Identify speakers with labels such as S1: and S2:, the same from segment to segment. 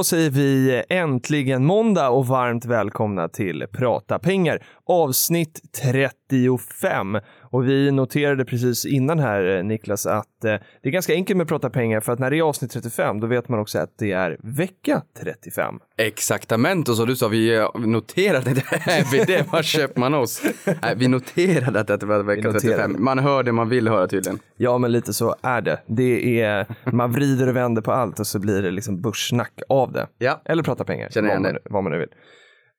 S1: Då säger vi äntligen måndag och varmt välkomna till Prata pengar avsnitt 35. Och vi noterade precis innan här eh, Niklas att eh, det är ganska enkelt med Prata pengar för att när det är avsnitt 35 då vet man också att det är vecka 35.
S2: Exaktamente, så du sa vi eh, noterade det. Det, var köper man oss? Nej, vi noterade att det var vecka
S1: noterade.
S2: 35. Man hör det man vill höra tydligen.
S1: Ja, men lite så är det. Det är, man vrider och vänder på allt och så blir det liksom börssnack av det.
S2: Ja.
S1: Eller Prata pengar,
S2: Känner
S1: vad man, vad man nu vill.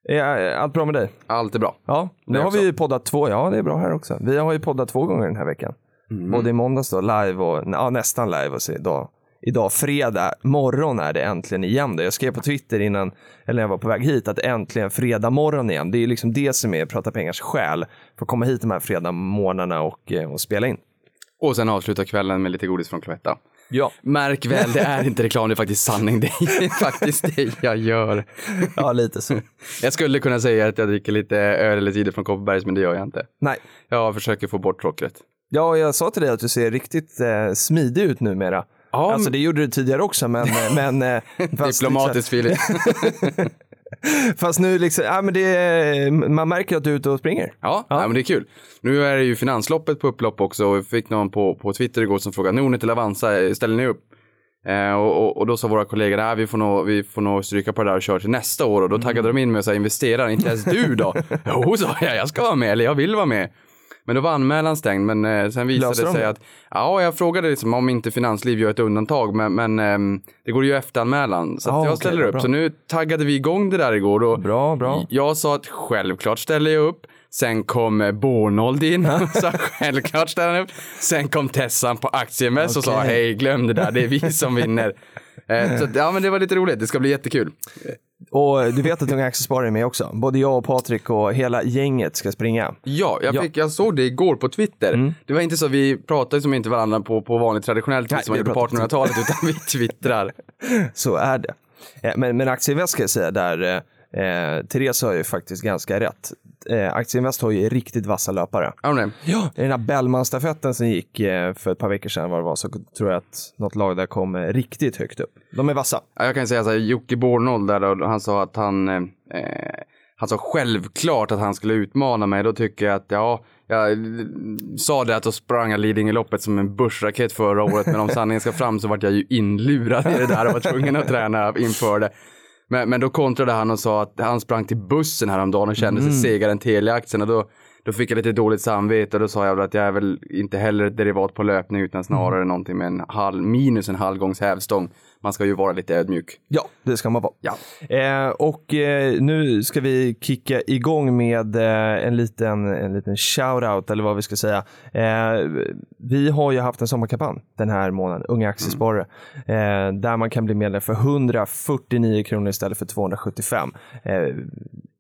S1: Är allt bra med dig?
S2: Allt är bra.
S1: Ja, nu har
S2: också.
S1: vi ju poddat två, ja det är bra här också. Vi har ju poddat två gånger den här veckan.
S2: Mm.
S1: Både i måndags då, live och, ja nästan live och så idag. Idag fredag morgon är det äntligen igen. Jag skrev på Twitter innan, eller när jag var på väg hit, att äntligen fredag morgon igen. Det är liksom det som är Prata Pengars själ. För att komma hit de här fredag och, eh, och spela in.
S2: Och sen avsluta kvällen med lite godis från Cloetta.
S1: Ja.
S2: Märk väl, det är inte reklam, det är faktiskt sanning. Det är faktiskt det jag gör.
S1: Ja, lite så.
S2: Jag skulle kunna säga att jag dricker lite öl eller cider från Kopparbergs, men det gör jag inte.
S1: Nej.
S2: Jag försöker få bort sockret.
S1: Ja, jag sa till dig att du ser riktigt eh, smidig ut numera.
S2: Ja,
S1: alltså det gjorde du tidigare också, men... men eh,
S2: Diplomatiskt Filip.
S1: Fast nu liksom, ja men det, man märker att du är ute och springer.
S2: Ja, ja. men det är kul. Nu är det ju finansloppet på upplopp också och vi fick någon på, på Twitter igår som frågade Nordnet eller Avanza, ställer ni upp? Eh, och, och, då sa våra kollegor, nej vi får nog, vi får nog stryka på det där och köra till nästa år och då taggade de in mig och sa investerar, inte ens du då? jo, sa jag, jag ska vara med, eller jag vill vara med. Men då var anmälan stängd, men eh, sen visade det
S1: de
S2: sig att, ja jag frågade liksom om inte Finansliv gör ett undantag, men, men ehm, det går ju efteranmälan. Så att
S1: Ah,
S2: jag ställer upp.
S1: bra.
S2: Så nu taggade vi igång det där igår och
S1: Bra, bra.
S2: jag sa att självklart ställer jag upp. Sen kom eh, Bornold in och sa självklart ställer han upp. Sen kom Tessan på Aktieinvest och sa hej glöm det där, det är vi som vinner. Eh, så, ja men det var lite roligt, det ska bli jättekul.
S1: Och du vet att Unga Aktiesparare är med också. Både jag och Patrik och hela gänget ska springa.
S2: Ja, jag,
S1: Ja.
S2: fick, jag såg det igår på Twitter. Det var inte så, vi pratade som inte varandra på, på vanligt traditionellt vis som man gjorde på
S1: pratar
S2: 1800-talet, utan vi twittrar.
S1: Så är det. Eh, Men, men Aktieinvest ska jag säga där, eh, Therese har ju faktiskt ganska rätt. Eh, Aktieinvest har ju riktigt vassa löpare.
S2: Men det.
S1: Ja. I den här Bellman-stafetten som gick eh, för ett par veckor sedan var det var, så tror jag att något lag där kom eh, riktigt högt upp. De är vassa.
S2: Ja, jag kan säga så här, Jocke Bornold där då, han sa att han, eh, eh, han sa självklart att han skulle utmana mig. Då tycker jag att, ja, jag eh, sa det att då sprang jag Lidingöloppet som en börsraket förra året. Men om sanningen ska fram så vart jag ju inlurad i det där och var tvungen att träna inför det. Men, men då kontrade han och sa att han sprang till bussen häromdagen och kände sig segare än Telia-aktien. Och då, då fick jag lite dåligt samvete och då sa jag väl att jag är väl inte heller ett derivat på löpning utan snarare någonting med en halv, minus en halv gångs hävstång. Man ska ju vara lite ödmjuk.
S1: Ja, det ska man vara.
S2: Ja.
S1: Eh, och eh, nu ska vi kicka igång med eh, en liten, en liten shout-out eller vad vi ska säga. Eh, vi har ju haft en sommarkampanj den här månaden, Unga Aktiesparare, eh, där man kan bli medlem för 149 kronor istället för 275.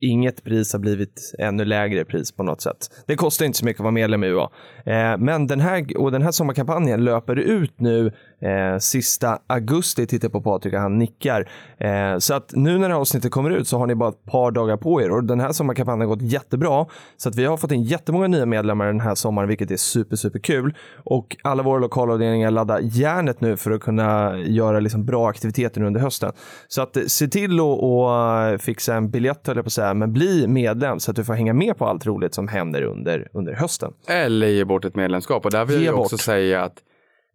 S1: Inget pris har blivit ännu lägre pris på något sätt. Det kostar inte så mycket att vara medlem i UA. Eh, men den här, och den här sommarkampanjen löper ut nu eh, sista augusti, tittar på Patrik och han nickar. Eh, så att nu när det här avsnittet kommer ut så har ni bara ett par dagar på er och den här sommarkampanjen har gått jättebra. Så att vi har fått in jättemånga nya medlemmar den här sommaren, vilket är super, super kul. Och alla våra lokalavdelningar laddar järnet nu för att kunna göra liksom bra aktiviteter under hösten. Så att se till att fixa en biljett, höll jag på att säga, men bli medlem så att du får hänga med på allt roligt som händer under, under hösten.
S2: Eller ge bort ett medlemskap. Och där vill
S1: Ge
S2: jag också
S1: bort.
S2: säga att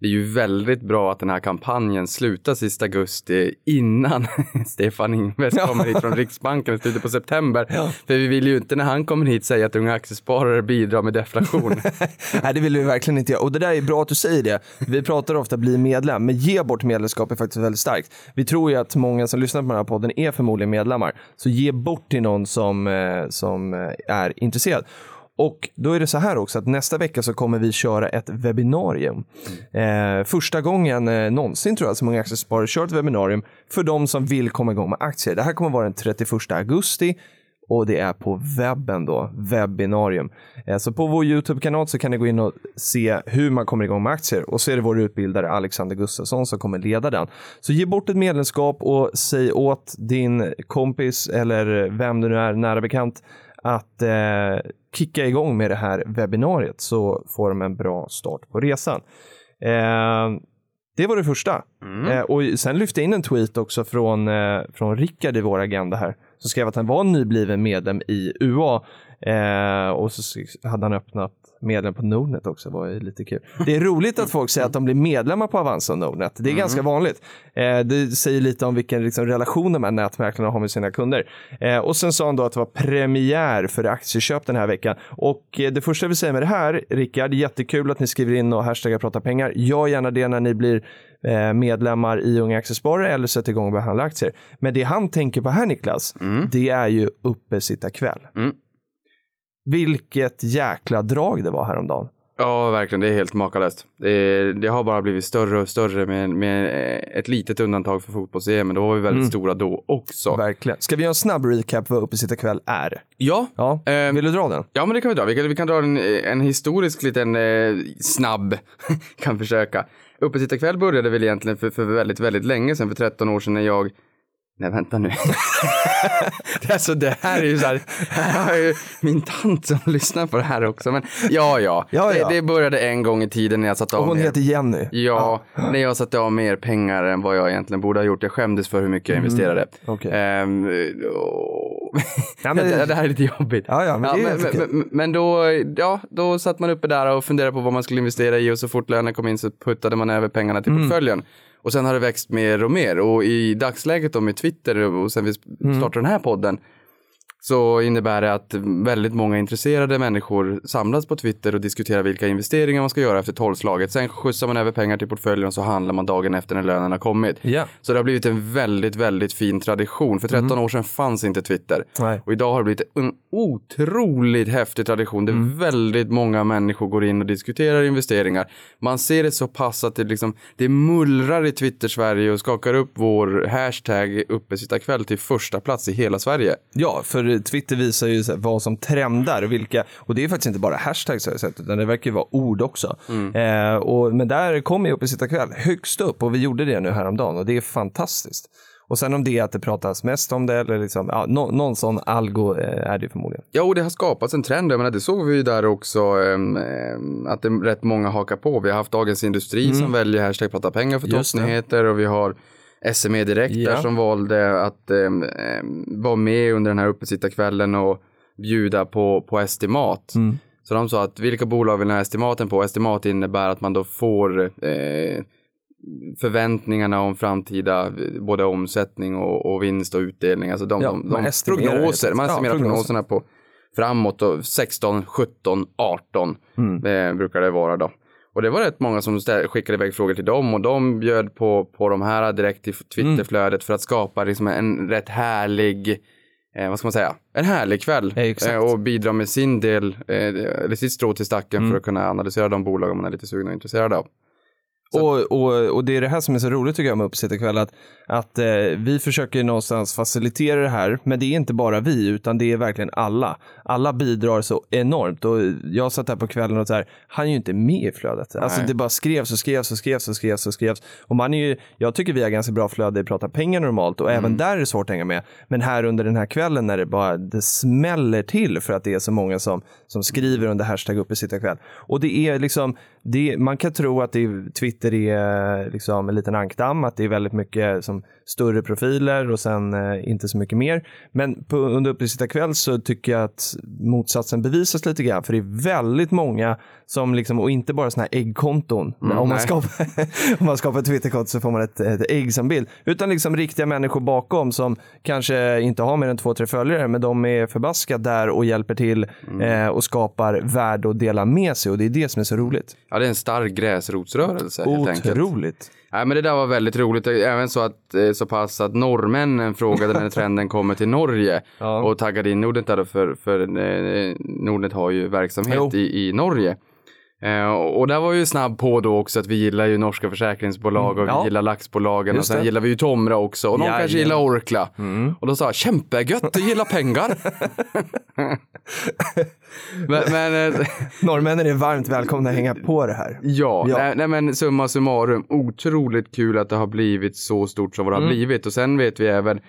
S2: det är ju väldigt bra att den här kampanjen slutar sista augusti innan Stefan Ingves kommer hit från Riksbanken i slutet på september. För vi vill ju inte när han kommer hit säga att unga aktiesparare bidrar med deflation.
S1: Nej, det vill vi verkligen inte göra. Och det där är bra att du säger det. Vi pratar ofta bli medlem, men ge bort medlemskap är faktiskt väldigt starkt. Vi tror ju att många som lyssnar på den här podden är förmodligen medlemmar. Så ge bort till någon som, eh, som eh, är intresserad. Och då är det så här också att nästa vecka så kommer vi köra ett webbinarium. Eh, första gången eh, någonsin tror jag som många Aktiesparare kör ett webbinarium för de som vill komma igång med aktier. Det här kommer vara den 31 augusti och det är på webben då, webbinarium. Eh, Så på vår YouTube-kanal så kan ni gå in och se hur man kommer igång med aktier och så är det vår utbildare Alexander Gustafsson som kommer leda den. Så ge bort ett medlemskap och säg åt din kompis eller vem du nu är nära bekant att eh, kicka igång med det här webbinariet så får de en bra start på resan. Eh, det var det första. Eh, och sen lyfte jag in en tweet också från, eh, från Rickard i vår agenda här. Som skrev att han var nybliven medlem i UA. Eh, och så hade han öppnat medlem på Nordnet också. var ju lite kul. Det är roligt att folk säger att de blir medlemmar på Avanza och Nordnet. Det är ganska vanligt. Eh, det säger lite om vilken liksom, relation de här nätmäklarna har med sina kunder. Eh, och sen sa han då att det var premiär för aktieköp den här veckan. Och eh, det första jag vill säga med det här, Rickard, jättekul att ni skriver in och hashtaggar prata pengar. Gör gärna det när ni blir eh, medlemmar i Unga Aktiesparare eller sätter igång och behandla aktier. Men det han tänker på här Niklas, det är ju uppesittarkväll.
S2: Mm.
S1: Vilket jäkla drag det var häromdagen.
S2: Ja, verkligen. Det är helt makalöst. Det, det har bara blivit större och större med, med ett litet undantag för fotbolls men då var vi väldigt stora då också.
S1: Verkligen. Ska vi göra en snabb recap vad uppesittarkväll är?
S2: Ja,
S1: Ja,
S2: Ehm,
S1: vill du dra den?
S2: Ja, men det kan vi dra. Vi kan, vi kan dra en, en historisk liten eh, snabb, kan försöka. Uppesittarkväll började väl egentligen för, för väldigt, väldigt länge sedan, för 13 år sedan när jag Nej, vänta nu. alltså det här är ju så här, här har ju min tant som lyssnar på det här också. Men ja, ja,
S1: Ja, ja.
S2: Det, det började en gång i tiden när jag satte av
S1: Och hon
S2: mer-
S1: heter Jenny.
S2: Ja, när jag satte av mer pengar än vad jag egentligen borde ha gjort. Jag skämdes för hur mycket jag investerade.
S1: Mm.
S2: Ehm, och-
S1: Ja, men-
S2: det, det här är lite jobbigt.
S1: Ja, ja, men är
S2: men, men, men då, ja, då satt man uppe där och funderade på vad man skulle investera i och så fort lönen kom in så puttade man över pengarna till
S1: Mm.
S2: portföljen. Och sen har det växt mer och mer och i dagsläget då med Twitter och sen vi
S1: Mm.
S2: startade den här podden så innebär det att väldigt många intresserade människor samlas på Twitter och diskuterar vilka investeringar man ska göra efter tolvslaget. Sen skjutsar man över pengar till portföljen och så handlar man dagen efter när lönen har kommit.
S1: Ja.
S2: Så det har blivit en väldigt, väldigt fin tradition. För 13 år sedan fanns inte Twitter.
S1: Nej.
S2: Och idag har det blivit en otroligt häftig tradition där väldigt många människor går in och diskuterar investeringar. Man ser det så pass att det, liksom, det mullrar i Twitter-Sverige och skakar upp vår hashtag uppesittarkväll till första plats i hela Sverige.
S1: Ja, för Twitter visar ju vad som trendar och vilka, och det är faktiskt inte bara hashtags har jag sett, utan det verkar ju vara ord också. Eh, och, men där kommer ju uppesittarkväll högst upp och vi gjorde det nu häromdagen och det är fantastiskt. Och sen om det är att det pratas mest om det eller liksom, ja, nå, någon sån algo eh, är det förmodligen.
S2: Ja, och det har skapats en trend. Jag menar, det såg vi ju där också ehm, att det är rätt många hakar på. Vi har haft Dagens Industri som väljer hashtag prata pengar för
S1: Mm.
S2: Toppnyheter och vi har SME Direkt där
S1: Ja.
S2: som valde att ehm, vara med under den här uppesittarkvällen och bjuda på, på estimat.
S1: Mm.
S2: Så de sa att vilka bolag vill ni ha estimaten på? Estimat innebär att man då får eh, förväntningarna om framtida eh, både omsättning och, och vinst och utdelning. Alltså de,
S1: Ja,
S2: de, de
S1: helt
S2: prognoser, man
S1: Ja,
S2: estimerar
S1: prognoser.
S2: prognoserna på framåt och 16, 17, 18
S1: Mm.
S2: det brukar det vara då. Och det var rätt många som skickade iväg frågor till dem och de bjöd på, på de här direkt i Twitterflödet för att skapa liksom en rätt härlig Eh, vad ska man säga? En härlig kväll. Eh, och bidra med sin del, eh, eller sitt strå till stacken
S1: Mm.
S2: för att kunna analysera de bolag man är lite sugen och intresserad av.
S1: Och, och, och det är det här som är så roligt tycker jag med uppesittarkväll, att, att eh, vi försöker någonstans facilitera det här, men det är inte bara vi, utan det är verkligen alla. Alla bidrar så enormt och jag satt här på kvällen och så här, han är ju inte med i flödet. Alltså det bara skrevs och skrevs och skrevs och skrevs och skrevs. Och man är ju, jag tycker vi har ganska bra flöde i Prata pengar normalt och även där är det svårt att hänga med. Men här under den här kvällen när det bara, det smäller till för att det är så många som, som skriver under hashtag uppesittarkväll. Och det är liksom, det, man kan tro att det är, Twitter är eh, liksom en liten ankdamm, att det är väldigt mycket som större profiler och sen eh, inte så mycket mer. Men på, under uppesittarkväll så tycker jag att motsatsen bevisas lite grann, för det är väldigt många som liksom, och inte bara sådana här äggkonton. om, man skapar, om man skapar ett Twitterkonto så får man ett, ett ägg som bild, utan liksom riktiga människor bakom som kanske inte har mer än två, tre följare, men de är förbaskat där och hjälper till eh, och skapar värde och delar med sig och det är det som är så roligt.
S2: Ja, det är en stark gräsrotsrörelse. helt enkelt.
S1: Otroligt.
S2: Nej, men det där var väldigt roligt. Även så att eh, så pass att norrmännen frågade när trenden kommer till Norge
S1: Ja.
S2: och taggade in Nordnet där för, för eh, Nordnet har ju verksamhet
S1: Jo.
S2: i, i Norge. Eh, och där var ju snabb på då också att vi gillar ju norska försäkringsbolag och vi
S1: Ja.
S2: gillar laxbolagen och sen
S1: det.
S2: gillar vi ju Tomra också och någon
S1: Jajamän.
S2: kanske gillar Orkla.
S1: Mm.
S2: Och då sa jag kämpegött, du gillar pengar. men, men eh,
S1: Norrmännen är varmt välkomna att hänga på det här.
S2: Ja,
S1: Ja.
S2: Nej, nej men summa summarum, otroligt kul att det har blivit så stort som det har
S1: Mm.
S2: blivit. Och sen vet vi även,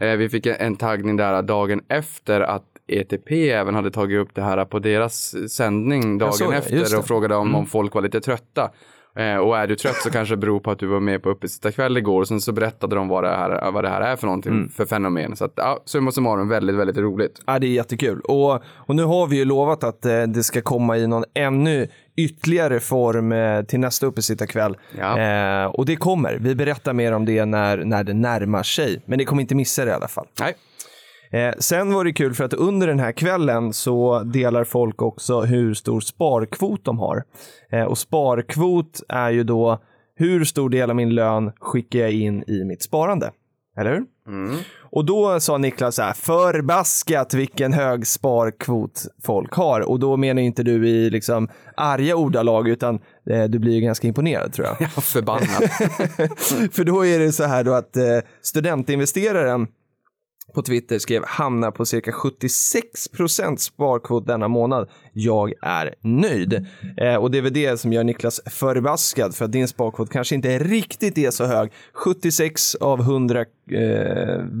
S2: eh, vi fick en, en taggning där dagen efter att ETP även hade tagit upp det här på deras sändning dagen efter och frågade om,
S1: Mm.
S2: om folk var lite trötta. Eh, och är du trött så kanske det beror på att du var med på uppesittarkväll igår och sen så berättade de vad det här, vad det här är för någonting
S1: Mm.
S2: för fenomen. Så att, ja, summa summarum väldigt, väldigt roligt.
S1: Ja, det är jättekul. Och, och nu har vi ju lovat att eh, det ska komma i någon ännu ytterligare form eh, till nästa uppesittarkväll.
S2: Ja.
S1: Eh, och det kommer. Vi berättar mer om det när, när det närmar sig. Men ni kommer inte missa det i alla fall.
S2: Nej,
S1: Eh, sen var det kul för att under den här kvällen så delar folk också hur stor sparkvot de har. Eh, och sparkvot är ju då hur stor del av min lön skickar jag in i mitt sparande. Eller hur? Och då sa Niklas så här, förbaskat vilken hög sparkvot folk har. Och då menar inte du i liksom arga ordalag, utan eh, du blir ju ganska imponerad tror jag.
S2: var förbannad.
S1: För då är det så här då att eh, studentinvesteraren på Twitter skrev hamnar på cirka 76 procent sparkvot denna månad. Jag är nöjd. Eh, och det är väl det som gör Niklas förbaskad för att din sparkvot kanske inte riktigt är så hög. 76 av 100 eh,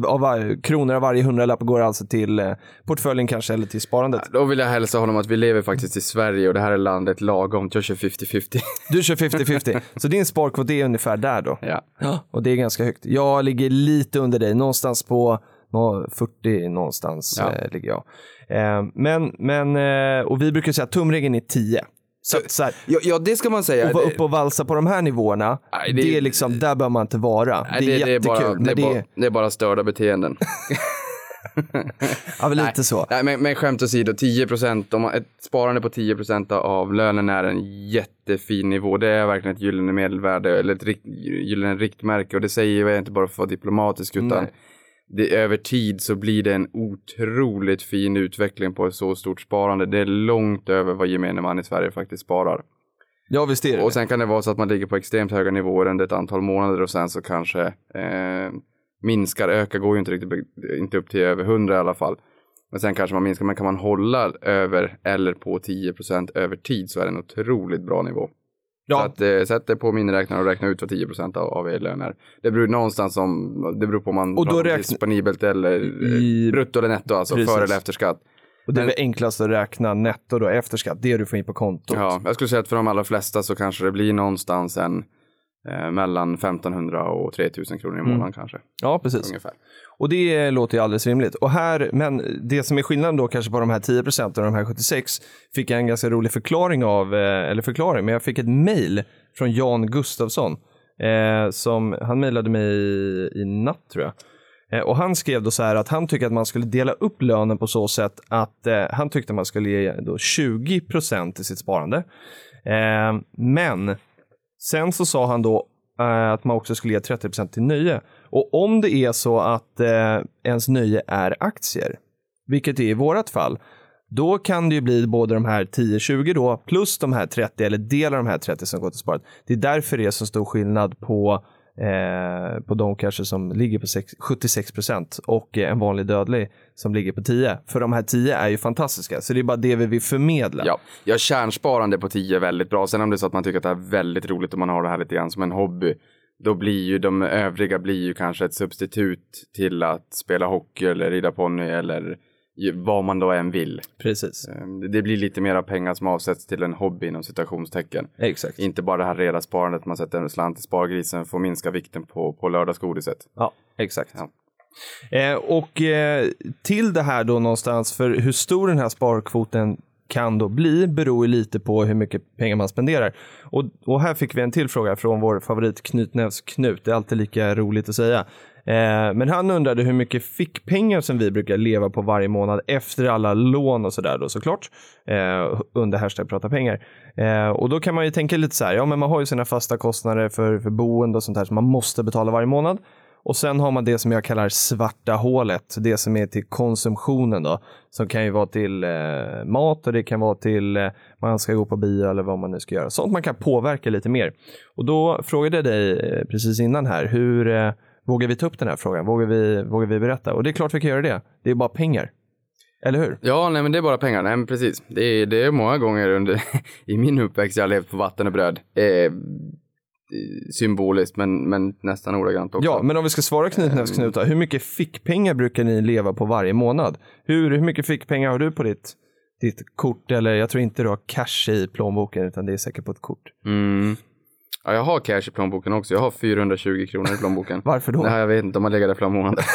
S1: av var, kronor av varje hundralapp går alltså till eh, portföljen kanske eller till sparandet.
S2: Då vill jag hälsa honom att vi lever faktiskt i Sverige och det här är landet lagom. Jag kör 50-50.
S1: Du kör 50-50. så din sparkvot är ungefär där då.
S2: ja.
S1: Och det är ganska högt. Jag ligger lite under dig, någonstans på 40 någonstans
S2: Ja.
S1: eh, ligger jag. Eh, men, men, eh, och vi brukar säga att tumregeln är 10. Så, så här,
S2: Ja, ja, det ska man säga.
S1: att vara uppe och valsa på de här nivåerna,
S2: Nej,
S1: det,
S2: det-
S1: är liksom, där bör man inte vara.
S2: Nej,
S1: det är
S2: det, är
S1: jättekul,
S2: bara, det, är bara,
S1: är,
S2: det är bara störda beteenden.
S1: ja, väl lite så.
S2: Nej, men, men skämt åsido, 10 procent, ett sparande på 10 procent av lönen är en jättefin nivå. Det är verkligen ett gyllene medelvärde eller ett rikt, gyllene riktmärke och det säger jag inte bara för att vara diplomatisk utan
S1: Nej.
S2: Det, över tid så blir det en otroligt fin utveckling på ett så stort sparande. Det är långt över vad gemene man i Sverige faktiskt sparar.
S1: Ja, visst är det
S2: Och sen kan det vara så att man ligger på extremt höga nivåer under ett antal månader och sen så kanske eh, minskar, ökar går ju inte riktigt inte upp till över 100 i alla fall. Men sen kanske man minskar, men kan man hålla över eller på 10% över tid så är det en otroligt bra nivå.
S1: Ja.
S2: Så att eh, sätt det på miniräknare och räkna ut vad 10 av, av er lön är. Det beror någonstans om, det beror på om man
S1: Och då räkna-
S2: disponibelt eller eh,
S1: I-
S2: brutto eller netto, alltså
S1: Precis.
S2: före eller efter skatt.
S1: Och det är
S2: Men-
S1: enklast att räkna netto då efter skatt, det du får in på kontot.
S2: Ja, jag skulle säga att för de allra flesta så kanske det blir någonstans en eh, mellan 1500 och 3000 kronor i
S1: Mm.
S2: månaden kanske.
S1: ja precis.
S2: Ungefär.
S1: Och det låter ju alldeles rimligt. Och här, men det som är skillnaden då kanske på de här 10 procenten och de här 76 fick jag en ganska rolig förklaring av, eh, eller förklaring, men jag fick ett mejl från Jan Gustafsson. Eh, som, han mejlade mig i, i natt tror jag. Eh, och han skrev då så här att han tycker att man skulle dela upp lönen på så sätt att eh, han tyckte man skulle ge då 20 procent till sitt sparande. Eh, men Sen så sa han då eh, att man också skulle ge 30% till nöje. Och om det är så att eh, ens nöje är aktier, vilket det är i vårat fall, då kan det ju bli både de här 10-20 då, plus de här 30 eller del av de här 30 som går till sparat. Det är därför det är så stor skillnad på, eh, på de kanske som ligger på 76% och en vanlig dödlig som ligger på 10. För de här 10 är ju fantastiska, så det är bara det vi vill förmedla.
S2: Ja, ja, kärnsparande på 10 är väldigt bra. Sen om det är så att man tycker att det är väldigt roligt och man har det här lite grann som en hobby, då blir ju de övriga blir ju kanske ett substitut till att spela hockey eller rida ponny eller vad man då än vill.
S1: Precis,
S2: Ehm, Det blir lite mera pengar som avsätts till en hobby inom citationstecken.
S1: exakt.
S2: Inte bara det här reda sparandet, man sätter en slant i spargrisen för att minska vikten på, på lördagsgodiset.
S1: Ja, exakt.
S2: Ja.
S1: Eh, och eh, till det här då någonstans, för hur stor den här sparkvoten kan då bli beror ju lite på hur mycket pengar man spenderar. Och, och här fick vi en till fråga från vår favorit Knutnävs-Knut. Det är alltid lika roligt att säga. Eh, men han undrade hur mycket fickpengar som vi brukar leva på varje månad efter alla lån och sådär då såklart. Eh, under hashtag prata pengar. Eh, och då kan man ju tänka lite så här, ja men man har ju sina fasta kostnader för, för boende och sånt här som man måste betala varje månad. Och sen har man det som jag kallar svarta hålet, det som är till konsumtionen då. Som kan ju vara till eh, mat och det kan vara till eh, man ska gå på bio eller vad man nu ska göra. Sånt man kan påverka lite mer. Och då frågade jag dig eh, precis innan här, hur eh, vågar vi ta upp den här frågan? Vågar vi, vågar vi berätta? Och det är klart vi kan göra det. Det är bara pengar. Eller hur?
S2: Ja, nej men det är bara pengar. Nej men precis. Det är, det är många gånger under, i min uppväxt jag har levt på vatten och bröd. Eh, symboliskt men, men nästan ordagrant också.
S1: Ja, men om vi ska svara Knutnävs-Knut då. Hur mycket fickpengar brukar ni leva på varje månad? Hur, hur mycket fickpengar har du på ditt, ditt kort? Eller jag tror inte du har cash i plånboken utan det är säkert på ett kort.
S2: Mm. Ja, jag har cash i plånboken också. Jag har 420 kronor i plånboken.
S1: Varför då?
S2: Nej, jag vet inte. De har legat där flera månader.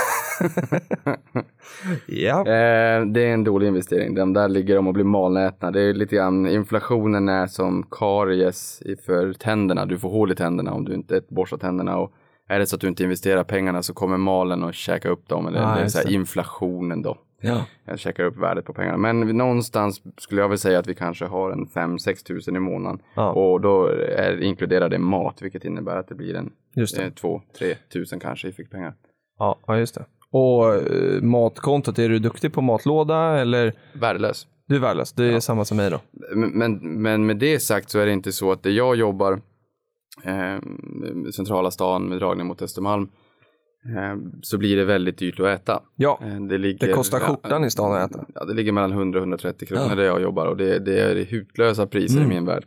S1: Ja.
S2: Eh, det är en dålig investering. De där ligger om att bli malnätna. Det är lite grann, inflationen är som karies i- för tänderna. Du får hål i tänderna om du inte borstar tänderna. Och är det så att du inte investerar pengarna så kommer malen och käka upp dem. Eller
S1: Ah,
S2: det är
S1: just
S2: så här inflationen då.
S1: Ja.
S2: Jag käkar upp värdet på pengarna. Men någonstans skulle jag väl säga att vi kanske har en 5-6 tusen i månaden.
S1: Ja.
S2: Och då är, inkluderar det mat, vilket innebär att det blir en
S1: Just det.
S2: eh, 2-3 tusen kanske i fickpengar.
S1: Ja, ja, just det. Och eh, matkontot, är du duktig på matlåda eller?
S2: Värdelös.
S1: Du är värdelös, det är samma som mig då.
S2: Men, men, med det sagt så är det inte så att där jag jobbar, eh, centrala stan med dragning mot Östermalm, så blir det väldigt dyrt att äta.
S1: Ja,
S2: Eh, Det, ligger,
S1: det kostar skjortan i stan att äta.
S2: Ja, det ligger mellan 100 och 130 kronor
S1: Ja.
S2: där jag jobbar och det, det är hutlösa priser
S1: Mm.
S2: i min värld.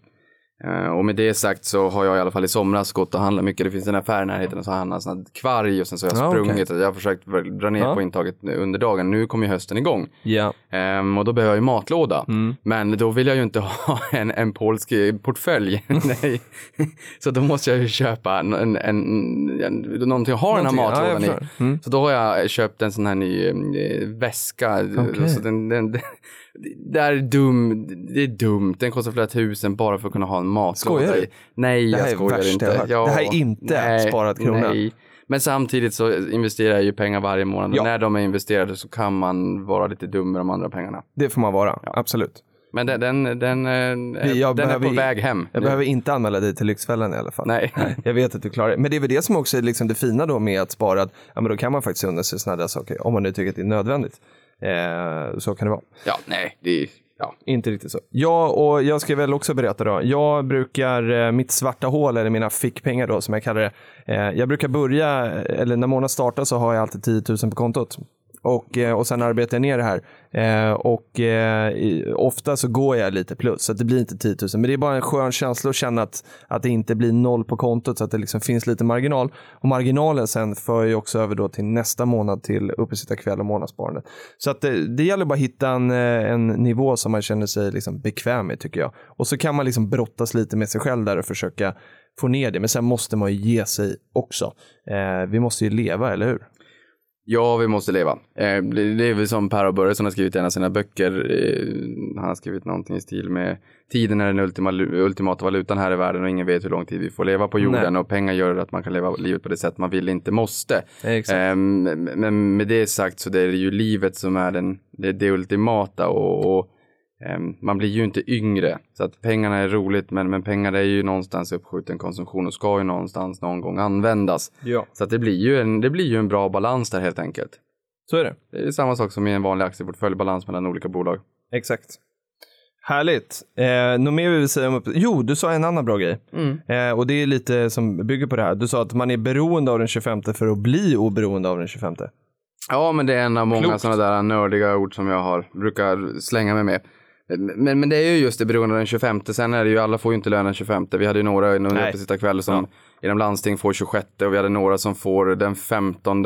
S2: Eh, och med det sagt så har jag i alla fall i somras gått och handlat mycket. Det finns en affär i närheten och så handlar jag sån här kvarg och sen så har jag
S1: Ja, okej.
S2: sprungit. Jag har försökt dra ner
S1: Ja.
S2: på intaget under dagen. Nu kommer ju hösten igång.
S1: Ja.
S2: Ehm, och då behöver jag ju matlåda.
S1: Mm.
S2: Men då vill jag ju inte ha en, en polsk portfölj. Nej. Så då måste jag ju köpa en, en, en, en, någonting att ha den här matlådan i.
S1: förstår. Mm.
S2: Så då har jag köpt en sån här ny eh, väska.
S1: Okej.
S2: Så den, den, den, det är dum, det är dumt. Den kostar flera tusen bara för att kunna ha en matlåda
S1: Skojar du?
S2: Nej, jag skojar inte.
S1: hört. Det här är inte sparad krona.
S2: Nej. Men samtidigt så investerar jag ju pengar varje månad. Och
S1: Ja.
S2: när de är investerade så kan man vara lite dum med de andra pengarna.
S1: Det får man vara, absolut.
S2: Men den, den, den, eh,
S1: Jag
S2: den är på väg hem.
S1: Jag
S2: nu.
S1: behöver inte anmäla dig till Lyxfällan i alla fall.
S2: Nej.
S1: Jag vet att du klarar det. Men det är väl det som också är liksom det fina då med att spara. Att, ja, men då kan man faktiskt unna sig sådana där saker. Om man nu tycker att det är nödvändigt. Eh, så kan det vara.
S2: Ja, nej, det är, ja.
S1: Inte riktigt så. Ja, och jag ska väl också berätta då. Jag brukar, eh, mitt svarta hål, eller mina fickpengar då som jag kallar det. Eh, jag brukar börja, eller när månaden startar så har jag alltid 10 000 på kontot. Och, eh, och sen arbetar jag ner det här. Eh, och eh, ofta så går jag lite plus, så att det blir inte 10 000. Men det är bara en skön känsla att känna att, att det inte blir noll på kontot, så att det liksom finns lite marginal. Och marginalen sen för ju också över då till nästa månad till uppesittarkväll och månadssparande. Så att det, det gäller bara att hitta en, eh, en nivå som man känner sig liksom bekväm med tycker jag. Och så kan man liksom brottas lite med sig själv där och försöka få ner det. Men sen måste man ju ge sig också. Eh, vi måste ju leva, eller hur?
S2: Ja, vi måste leva. Eh, det är väl som Per och Börje som har skrivit i en av sina böcker. Eh, han har skrivit någonting i stil med tiden är den ultima, ultimata valutan här i världen och ingen vet hur lång tid vi får leva på jorden
S1: Nej.
S2: och pengar gör att man kan leva livet på det sätt man vill, inte måste.
S1: Exakt.
S2: Ehm, men med det sagt så det är det ju livet som är den, det, det ultimata och, och man blir ju inte yngre. Så att pengarna är roligt men, men pengar är ju någonstans uppskjuten konsumtion och ska ju någonstans någon gång användas.
S1: Ja,
S2: Så att det blir ju en, det blir ju en bra balans där helt enkelt.
S1: så är det.
S2: Det är samma sak som i en vanlig aktieportfölj, balans mellan olika bolag.
S1: Exakt. Härligt. Eh, något mer vi vill säga om upp... Jo, du sa en annan bra grej. Eh, och det är lite som bygger på det här. Du sa att man är beroende av den 25 för att bli oberoende av den 25.
S2: Ja, men det är en av många sådana där nördiga ord som jag har, brukar slänga mig med. Men, men det är ju just det beroende av den 25. Sen är det ju, alla får ju inte lön den 25. Vi hade ju några under uppesittarkväll som inom landsting får 26 och vi hade några som får den 15.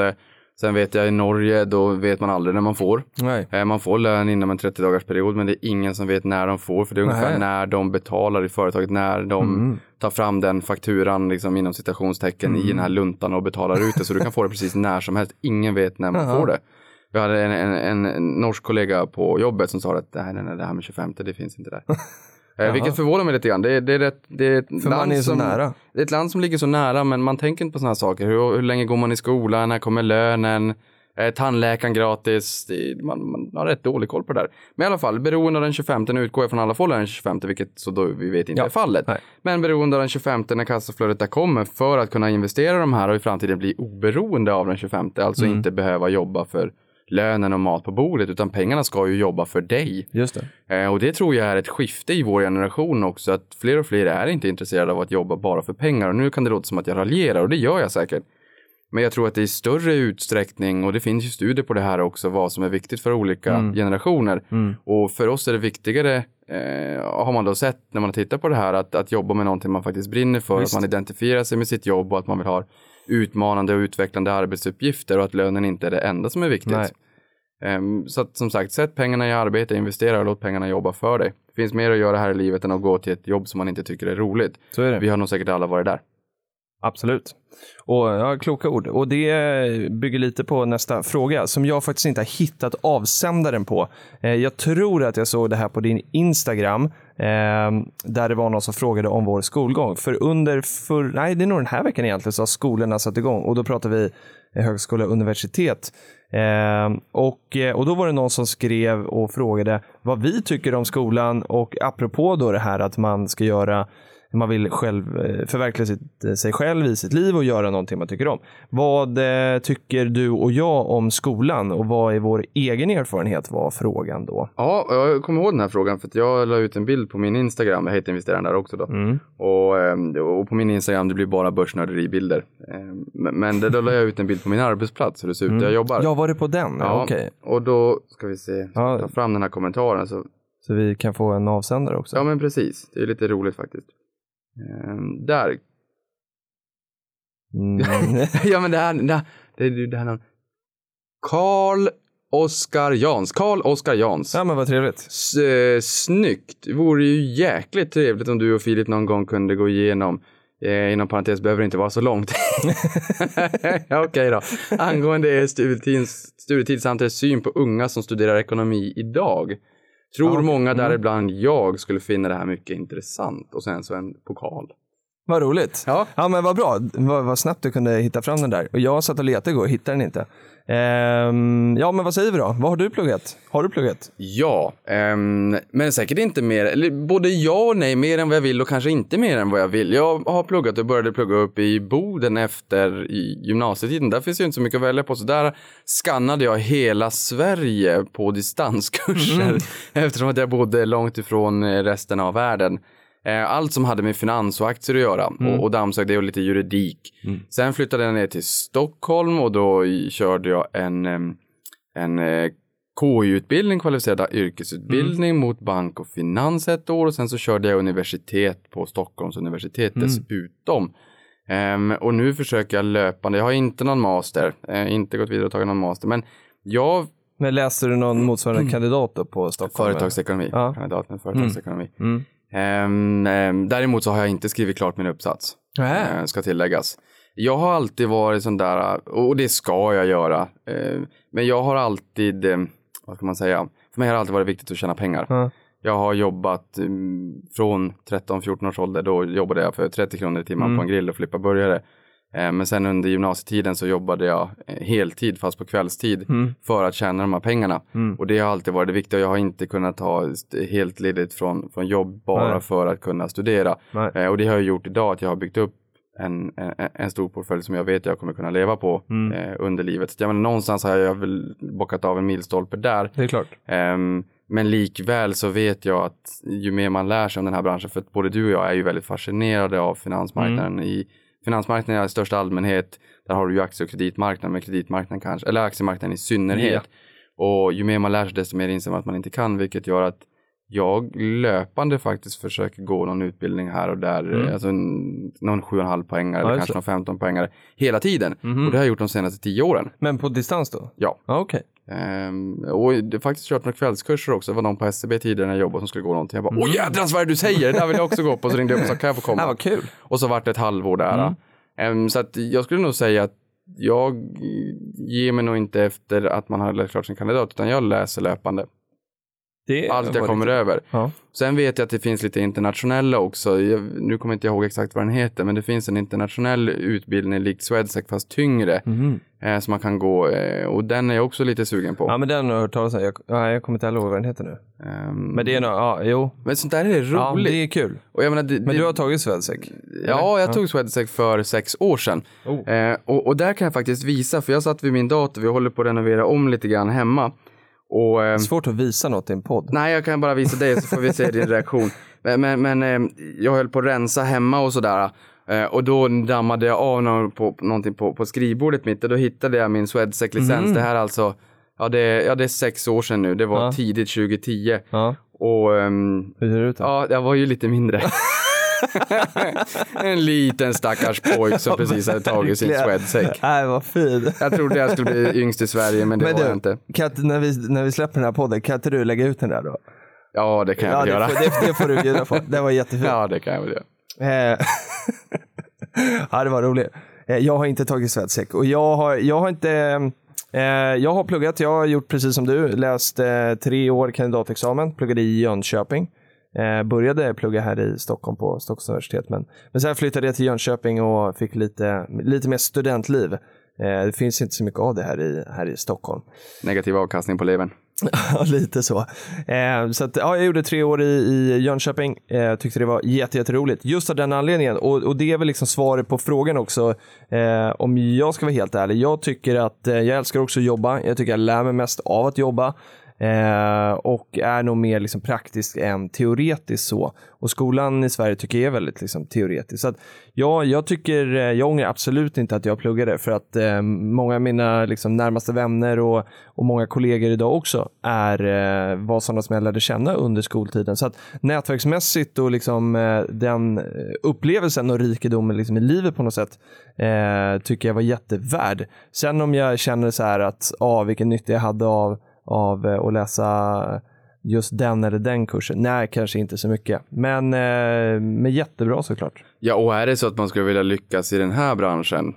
S2: Sen vet jag i Norge, då vet man aldrig när man får.
S1: Nej.
S2: Eh, Man får lön inom en 30 dagars period men det är ingen som vet när de får för det är ungefär
S1: Nej.
S2: när de betalar i företaget, när de
S1: Mm.
S2: tar fram den fakturan liksom inom citationstecken i den här luntan och betalar ut det så du kan få det precis när som helst. Ingen vet när man
S1: Jaha.
S2: får det. Vi hade en, en, en norsk kollega på jobbet som sa att nej, nej, nej, det här med 25 det finns inte där. Eh, Vilket förvånar mig lite grann. Det, är- det, är, rätt, det är ett
S1: För
S2: land
S1: är så
S2: som,
S1: nära.
S2: Det är ett land som ligger så nära men man tänker inte på sådana här saker. Hur, hur länge går man i skolan? När kommer lönen? Eh, tandläkaren gratis? Det, man, man har rätt dålig koll på det där. Men i alla fall, beroende av den 25, nu utgår jag från alla får den 25, vilket så då vi vet inte
S1: Ja.
S2: är fallet.
S1: Nej.
S2: Men beroende av den 25 när kassaflödet där kommer för att kunna investera de här och i framtiden bli oberoende av den 25, alltså
S1: Mm.
S2: inte behöva jobba för lönen och mat på bordet, utan pengarna ska ju jobba för dig.
S1: Just det.
S2: Eh, och det tror jag är ett skifte i vår generation också, att fler och fler är inte intresserade av att jobba bara för pengar. Och nu kan det låta som att jag raljerar, och det gör jag säkert. Men jag tror att det i större utsträckning, och det finns ju studier på det här också, vad som är viktigt för olika generationer. Och för oss är det viktigare, eh, har man då sett när man tittar på det här, att, att jobba med någonting man faktiskt brinner för,
S1: Visst.
S2: att man identifierar sig med sitt jobb och att man vill ha utmanande och utvecklande arbetsuppgifter och att lönen inte är det enda som är viktigt.
S1: Nej.
S2: Ehm, så att som sagt, sätt pengarna i arbete, investera och låt pengarna jobba för dig. Det finns mer att göra här i livet än att gå till ett jobb som man inte tycker är roligt.
S1: Är.
S2: Vi har nog säkert alla varit där.
S1: Absolut. Och ja, kloka ord. Och det bygger lite på nästa fråga som jag faktiskt inte har hittat avsändaren på. Eh, jag tror att jag såg det här på din Instagram eh, där det var någon som frågade om vår skolgång. För under, för, nej det är nog den här veckan egentligen, så har skolorna satt igång och då pratar vi högskola och universitet. Eh, och, och då var det någon som skrev och frågade vad vi tycker om skolan och apropå då det här att man ska göra man vill själv eh, förverkliga sitt, eh, sig själv i sitt liv och göra någonting man tycker om. Vad eh, tycker du och jag om skolan och vad är vår egen erfarenhet var frågan då.
S2: Ja, jag kommer ihåg den här frågan för att jag la ut en bild på min Instagram, jag heter investeraren där också då.
S1: Mm.
S2: Och, ehm, och på min Instagram det blir bara börsnörderibilder. Ehm, Men, då la jag ut en bild på min arbetsplats, hur det ser ut där jag jobbar.
S1: Ja, var det på den? Ja. Okej,
S2: och då ska vi se,
S1: Ja.
S2: ta fram den här kommentaren. Så,
S1: så vi kan få en avsändare också.
S2: ja men precis, det är lite roligt faktiskt. Ehm, där,
S1: Mm.
S2: ja men det här, det här, det är det här namn. Karl Oskar Jans, Karl Oskar Jans.
S1: ja, men vad trevligt.
S2: S- eh, snyggt. Det vore ju jäkligt trevligt om du och Filip någon gång kunde gå igenom Eh, inom parentes behöver det inte vara så långt. Okej då. Angående studietid, studietid samt er syn på unga som studerar ekonomi idag. Tror
S1: Ja,
S2: många
S1: Mm.
S2: däribland jag skulle finna det här mycket intressant. Och sen så en pokal.
S1: Vad roligt.
S2: Ja.
S1: Ja, men vad bra. Vad, vad snabbt du kunde hitta fram den där. Och jag satt och letade igår och hittade den inte. Ehm, ja, men vad säger vi då? Vad har du pluggat? Har du pluggat?
S2: Ja, ehm, men säkert inte mer, eller både ja och nej, mer än vad jag vill och kanske inte mer än vad jag vill. Jag har pluggat och började plugga upp i Boden efter gymnasietiden. Där finns ju inte så mycket att välja på, så där skannade jag hela Sverige på distanskurser eftersom att jag bodde långt ifrån resten av världen. Eh, Allt som hade med finans och aktier att göra och, och dammsög det och lite juridik. Sen flyttade jag ner till Stockholm och då körde jag en, en eh, KI-utbildning, kvalificerad yrkesutbildning mot bank och finans ett år och sen så körde jag universitet på Stockholms universitet dessutom. Ehm, och nu försöker jag löpande, jag har inte någon master, eh, inte gått vidare och tagit någon master, men jag
S1: Men läste du någon motsvarande kandidat då på Stockholm?
S2: Företagsekonomi,
S1: Ja.
S2: kandidat med företagsekonomi.
S1: Mm.
S2: Ehm, ehm, däremot så har jag inte skrivit klart min uppsats, eh, ska tilläggas. Jag har alltid varit sån där, och det ska jag göra, eh, men jag har alltid, eh, vad ska man säga, för mig har det alltid varit viktigt att tjäna pengar.
S1: Ja.
S2: Jag har jobbat mm, från 13-14 års ålder, då jobbade jag för 30 kronor i timmen
S1: Mm.
S2: på en grill och flippa burgare. Eh, Men sen under gymnasietiden så jobbade jag eh, heltid fast på kvällstid
S1: Mm.
S2: för att tjäna de här pengarna.
S1: Mm.
S2: Och det har alltid varit det viktiga. Jag har inte kunnat ta helt ledigt från, från jobb bara
S1: Nej.
S2: för att kunna studera.
S1: Nej.
S2: Eh, Och det har jag gjort idag, att jag har byggt upp en, en, en stor portfölj som jag vet jag kommer kunna leva på
S1: Mm.
S2: eh, under livet. Så jag menar, någonstans har jag väl bockat av en milstolpe där.
S1: Det är klart.
S2: Ehm, men likväl så vet jag att ju mer man lär sig om den här branschen, för att både du och jag är ju väldigt fascinerade av finansmarknaden.
S1: Mm.
S2: I finansmarknaden i största allmänhet, där har du ju aktie och kreditmarknaden, men kreditmarknaden kanske, eller aktiemarknaden i synnerhet. Och ju mer man lär sig desto mer inser man att man inte kan, vilket gör att jag löpande faktiskt försöker gå någon utbildning här och där,
S1: Mm.
S2: alltså någon 7,5 poängare
S1: Ja,
S2: eller kanske någon 15 poängare hela tiden.
S1: Mhm.
S2: Och det har jag gjort de senaste 10 åren.
S1: Men på distans då?
S2: Ja.
S1: Ja, okej.
S2: Ehm, och jag har faktiskt kört några kvällskurser också. Det var någon på SCB tidigare när jag jobbade som skulle gå någonting. Jag bara, åh jädrans vad är det du säger? Det där vill jag också gå på. Så ringde jag upp och sa, kan jag få komma?
S1: vad kul.
S2: Och så vart det ett halvår där.
S1: Mm.
S2: Ehm, så att jag skulle nog säga att jag ger mig nog inte efter att man har läst klart sin kandidat, utan jag läser löpande.
S1: Det
S2: Allt jag kommer
S1: lite-
S2: över.
S1: Ja.
S2: Sen vet jag att det finns lite internationella också. Jag, nu kommer inte jag ihåg exakt vad den heter, men det finns en internationell utbildning likt Swedsec fast tyngre.
S1: Mhm.
S2: Eh, som man kan gå eh, och den är jag också lite sugen på.
S1: Ja men den har jag hört talas om. Jag, ja, jag kommer inte ihåg vad den heter nu.
S2: Ehm,
S1: Men det är nog, ja jo.
S2: men sånt där är
S1: Ja,
S2: roligt.
S1: det är kul.
S2: och jag menar, det,
S1: Men du har tagit Swedsec?
S2: Ja, jag tog Swedec för sex år sedan.
S1: Oh.
S2: Eh, och, och där kan jag faktiskt visa, för jag satt vid min dator, vi håller på att renovera om lite grann hemma. Och, eh,
S1: Svårt att visa något i en podd.
S2: nej, jag kan bara visa dig så får vi se din reaktion. Men, men, eh, jag höll på att rensa hemma och sådär. Eh, och då dammade jag av någon på, någonting på, på skrivbordet mitt och då hittade jag min Swedec-licens. Det här är alltså, ja det, är- ja det är sex år sedan nu, det var
S1: Ja.
S2: tidigt 2010.
S1: Ja.
S2: Och ehm,
S1: Hur ser det ut då?
S2: Ja, jag var ju lite mindre. en liten stackars pojk som precis hade tagit sin. Swedec.
S1: Nej vad fin.
S2: Jag trodde jag skulle bli yngst i Sverige, men det
S1: Men
S2: var jag
S1: du,
S2: inte.
S1: kan när, vi, när vi släpper den här podden, kan inte du lägga ut den där då?
S2: Ja, det kan jag
S1: Ja,
S2: väl
S1: det,
S2: göra.
S1: får, det, det får du bjuda på. Det var jättefint.
S2: Ja, det kan jag väl göra.
S1: Eh, ja, det var roligt. Eh, Jag har inte tagit Swedsec och jag har, jag har inte eh, jag har pluggat, jag har gjort precis som du, läst tre år kandidatexamen, pluggade i Jönköping. Eh, började plugga här i Stockholm på Stockholms universitet, men, men sen flyttade jag till Jönköping och fick lite, lite mer studentliv. Eh, det finns inte så mycket av det här i, här i Stockholm.
S2: Negativ avkastning på levern.
S1: Ja, lite så. Eh, så att, ja, jag gjorde tre år i, i Jönköping. Eh, tyckte det var jätte, jätteroligt. Just av den anledningen. Och, och det är väl liksom svaret på frågan också. Eh, om jag ska vara helt ärlig. Jag tycker att eh, jag älskar också att jobba. Jag tycker jag lär mig mest av att jobba. Eh, och är nog mer liksom praktisk än teoretisk så. Och skolan i Sverige tycker jag är väldigt liksom teoretisk. Så att, ja, jag tycker, eh, jag ångrar absolut inte att jag pluggade för att eh, många av mina liksom, närmaste vänner och, och många kollegor idag också är, eh, var sådana som jag lärde känna under skoltiden. Så att nätverksmässigt och liksom, eh, den eh, upplevelsen och rikedomen liksom, i livet på något sätt eh, tycker jag var jättevärd. Sen om jag känner så här att, ah, vilken nytta jag hade av av eh, att läsa just den eller den kursen. Nej, kanske inte så mycket. Men, eh, men jättebra såklart.
S2: Ja, och är det så att man skulle vilja lyckas i den här branschen,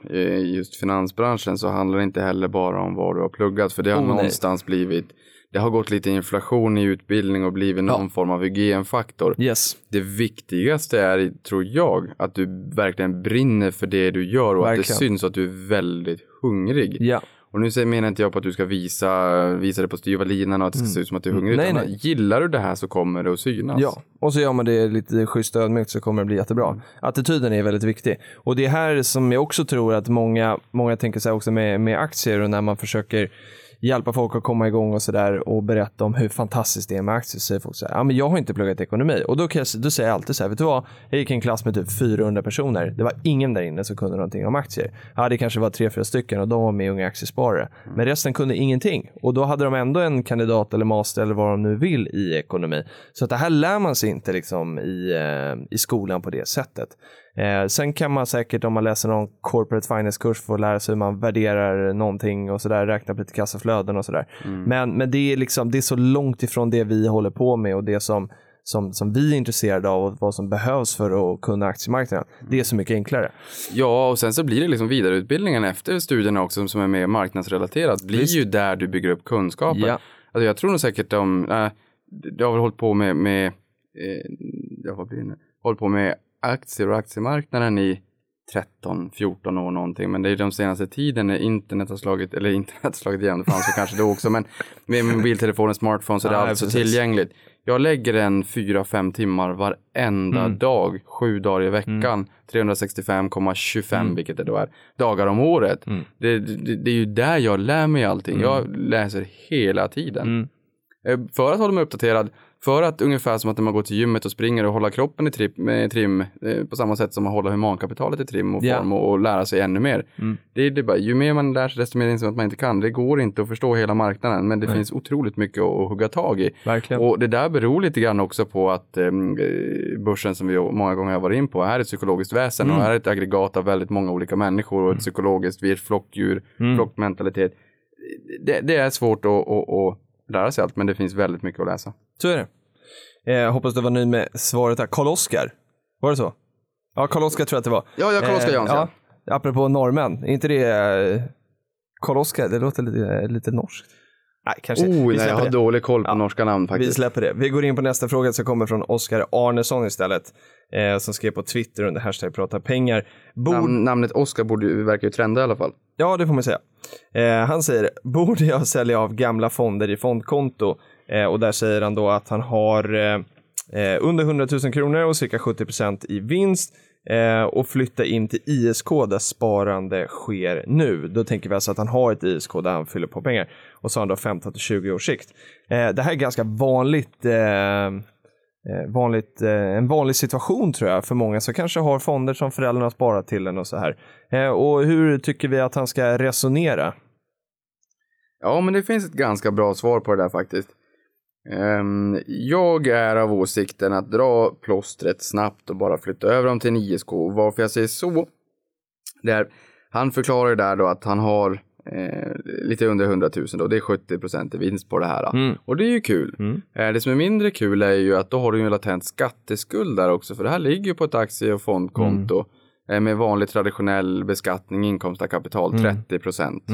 S2: just finansbranschen, så handlar det inte heller bara om vad du har pluggat, för det har
S1: Oh, nej.
S2: någonstans blivit, det har gått lite inflation i utbildning och blivit någon form av hygienfaktor.
S1: Yes.
S2: Det viktigaste är, tror jag, att du verkligen brinner för det du gör och att det
S1: Verkligen.
S2: syns att du är väldigt hungrig.
S1: Ja.
S2: Och nu menar inte jag på att du ska visa, visa det på styva linan och att det ska se ut som att du är hungrig.
S1: Mm. Nej,
S2: utan
S1: nej.
S2: Gillar du det här så kommer det att synas.
S1: Ja, och så gör man det lite schysst och ödmjukt så kommer det bli jättebra.
S2: Mm.
S1: Attityden är väldigt viktig. Och det är här som jag också tror att många, många tänker sig också med, med aktier och när man försöker hjälpa folk att komma igång och sådär och berätta om hur fantastiskt det är med aktier så säger folk så här, ja men jag har inte pluggat ekonomi. Och då, kan jag, då säger jag alltid så här, vet du vad, jag gick i en klass med typ 400 personer. Det var ingen där inne som kunde någonting om aktier. Ja, det kanske var tre, fyra stycken och de var med i Unga Aktiesparare. Men resten kunde ingenting. Och då hade de ändå en kandidat eller master eller vad de nu vill i ekonomi. Så att det här lär man sig inte liksom i, eh, i skolan på det sättet. Eh, sen kan man säkert om man läser någon corporate finance-kurs få lära sig hur man värderar någonting och sådär, räkna på lite kassaflöden och sådär. Men, men det, är liksom, det är så långt ifrån det vi håller på med och det som, som, som vi är intresserade av och vad som behövs för att kunna aktiemarknaden. Det är så mycket enklare.
S2: Ja, och sen så blir det liksom vidareutbildningen efter studierna också som är mer marknadsrelaterat. Blir
S1: Visst.
S2: ju där du bygger upp kunskaper.
S1: Ja.
S2: Alltså jag tror nog säkert om, äh, jag har väl hållit på med, med eh, ja, vad blir det nu? Hållit på med aktier och aktiemarknaden i 13-14 år någonting. Men det är de senaste tiden när internet har slagit, eller internet har slagit igenom, det fanns ju kanske då också, men med mobiltelefoner, smartphone så är det
S1: Ja,
S2: allt så
S1: precis.
S2: tillgängligt. Jag lägger en 4-5 timmar varenda
S1: Mm.
S2: dag, sju dagar i veckan, 365,25 vilket det då är, dagar om året.
S1: Mm.
S2: Det, det, det är ju där jag lär mig allting. Jag läser hela tiden.
S1: Mm.
S2: För att hålla mig uppdaterad, för att ungefär som att när man går till gymmet och springer och hålla kroppen i trim, med trim eh, på samma sätt som att hålla humankapitalet i trim och form och, och lära sig ännu mer.
S1: Mm.
S2: Det, är- det bara, ju mer man lär sig desto mer inser man att man inte kan. Det går inte att förstå hela marknaden men det finns otroligt mycket att, att hugga tag i.
S1: Verkligen.
S2: Och det där beror lite grann också på att eh, börsen som vi många gånger har varit in på är ett psykologiskt väsen
S1: Mm.
S2: och är ett aggregat av väldigt många olika människor och ett psykologiskt, vi är ett flockdjur,
S1: Mm.
S2: flockmentalitet. Det, det är svårt att, att, att lära sig allt men det finns väldigt mycket att läsa.
S1: Så är det. Eh, hoppas du var nöjd med svaret där. Karl-Oskar, var det så? Ja, Karl-Oskar tror jag att det var.
S2: Ja, ja, Karl-Oskar
S1: Eh,
S2: Jansson.
S1: ja. apropå norrmän, är inte det eh, Karl-Oskar? Det låter lite, lite norskt. Nej, kanske
S2: Oh,
S1: vi
S2: nej, jag har
S1: det.
S2: dålig koll på norska namn
S1: Vi
S2: faktiskt.
S1: släpper det. Vi går in på nästa fråga som kommer från Oskar Arnesson istället. Eh, som skrev på Twitter under hashtag prata pengar. Bord...
S2: Nam- namnet Oscar borde verkar ju trenda i alla fall.
S1: Ja, det får man säga. Eh, han säger, borde jag sälja av gamla fonder i fondkonto? Eh, och där säger han då att han har eh, eh, under 100 000 kronor och cirka 70% i vinst eh, och flytta in till ISK där sparande sker nu. Då tänker vi alltså att han har ett ISK där han fyller på pengar. Och så har han då 15 till 20 års sikt. Eh, det här är ganska vanligt eh, eh, vanligt, eh, en vanlig situation tror jag för många som kanske har fonder som föräldrarna sparar sparat till en och så här. Eh, och hur tycker vi att han ska resonera?
S2: Ja, men det finns ett ganska bra svar på det där faktiskt. Ehm, jag är av åsikten att dra plåstret snabbt och bara flytta över dem till en ISK. Och Varför jag säger så, det är, han förklarar där då att han har eh, lite under 100 000 då, det är 70 procent i vinst på det här.
S1: Mm.
S2: Och det är ju kul.
S1: Mm.
S2: Eh, det som är mindre kul är ju att då har du ju en latent skatteskuld där också, för det här ligger ju på ett aktie och fondkonto eh, med vanlig traditionell beskattning, inkomst av kapital, 30 procent.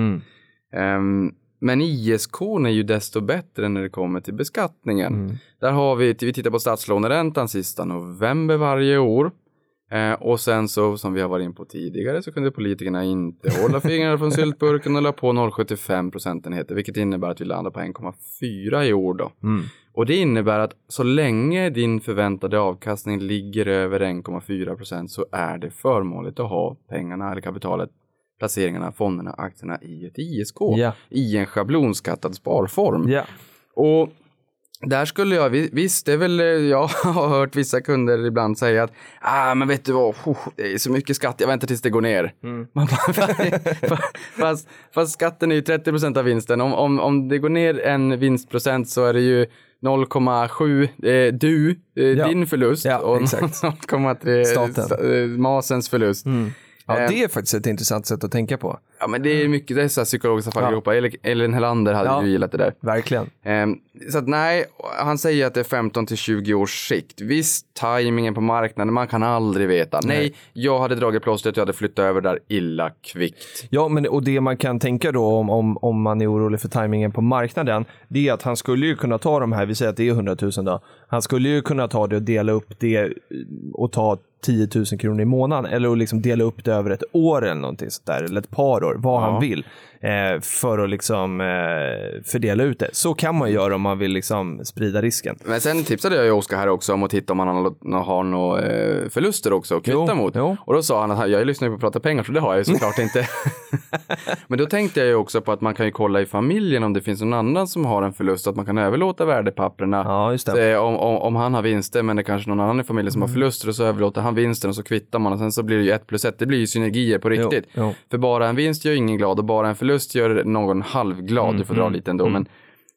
S2: Men ISK är ju desto bättre när det kommer till beskattningen.
S1: Mm.
S2: Där har vi, vi tittar på statslåneräntan sista november varje år. Eh, och sen så, som vi har varit in på tidigare, så kunde politikerna inte hålla fingrarna från syltburken och la på 0,75 procentenheter, vilket innebär att vi landar på 1,4 i år då.
S1: Mm.
S2: Och det innebär att så länge din förväntade avkastning ligger över 1,4 procent så är det förmånligt att ha pengarna eller kapitalet, placeringarna, fonderna, aktierna i ett ISK
S1: Ja.
S2: i en schablonskattad sparform.
S1: Ja.
S2: Och där skulle jag, vi- visst det är väl, eh, jag har hört vissa kunder ibland säga att ah men vet du vad, det är så mycket skatt, jag väntar tills det går ner.
S1: Mm.
S2: Fast, fast skatten är ju 30 procent av vinsten, om, om, om det går ner en vinstprocent så är det ju 0,7 eh, du, eh,
S1: Ja.
S2: din förlust
S1: Ja,
S2: och
S1: exakt.
S2: 0,3
S1: Staten.
S2: sta- eh, masens förlust.
S1: Ja,
S2: Eh,
S1: det är faktiskt ett intressant sätt att tänka på.
S2: Ja men det är mycket, det är så här psykologiska fallgropar. Ja. Elin Helander hade
S1: Ja.
S2: ju gillat det där.
S1: Verkligen.
S2: Ehm, så att nej, han säger att det är 15 till 20 års sikt. Visst, tajmingen på marknaden, man kan aldrig veta. Nej, jag hade dragit plåstret, jag hade flyttat över där illa kvickt.
S1: Ja, men och det man kan tänka då om, om, om man är orolig för tajmingen på marknaden, det är att han skulle ju kunna ta de här, vi säger att det är 100 000 då, han skulle ju kunna ta det och dela upp det och ta 10 000 kronor i månaden eller att liksom dela upp det över ett år eller någonting sånt där, eller ett par år, vad
S2: Ja.
S1: han vill, eh, för att liksom eh, fördela ut det. Så kan man göra om man vill liksom sprida risken.
S2: Men sen tipsade jag ju Oskar här också om att titta om han har, har några eh, förluster också att kvitta mot.
S1: jo.
S2: Och då sa han att jag lyssnar ju på Prata pengar så det har jag ju såklart inte. Men då tänkte jag ju också på att man kan ju kolla i familjen om det finns någon annan som har en förlust, att man kan överlåta värdepapperna.
S1: Ja, just det.
S2: eh, om, om, om han har vinster men det är kanske någon annan i familjen som har förluster och så överlåter han vinsten och så kvittar man och sen så blir det ju ett plus ett. Det blir ju synergier på riktigt.
S1: Jo, jo.
S2: För bara en vinst gör ingen glad och bara en förlust gör någon halvglad. du får dra lite ändå. Men,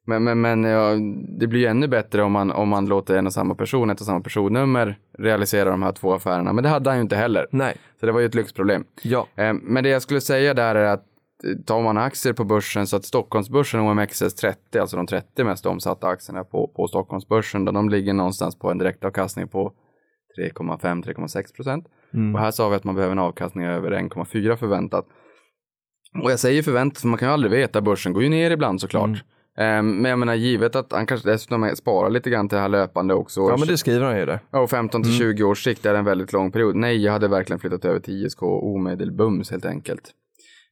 S2: men, men, men ja, det blir ju ännu bättre om man, om man låter en och samma person, ett och samma personnummer realisera de här två affärerna. Men det hade han ju inte heller.
S1: Nej.
S2: Så det var ju ett lyxproblem.
S1: Ja.
S2: Eh, Men det jag skulle säga där är att eh, tar man aktier på börsen så att Stockholmsbörsen OMXS30, alltså de 30 mest omsatta aktierna på, på Stockholmsbörsen, där de ligger någonstans på en direktavkastning på 3,5-3,6 procent.
S1: Mm.
S2: Och här sa vi att man behöver en avkastning över 1,4 förväntat. Och jag säger förväntat för man kan ju aldrig veta, börsen går ju ner ibland såklart.
S1: Mm.
S2: Eh, Men jag menar givet att han kanske dessutom sparar lite grann till det här löpande också.
S1: Ja, men det skriver han ju där.
S2: Ja, och 15 till 20 års sikt är en väldigt lång period. Nej, jag hade verkligen flyttat över till ISK omedelbums helt enkelt.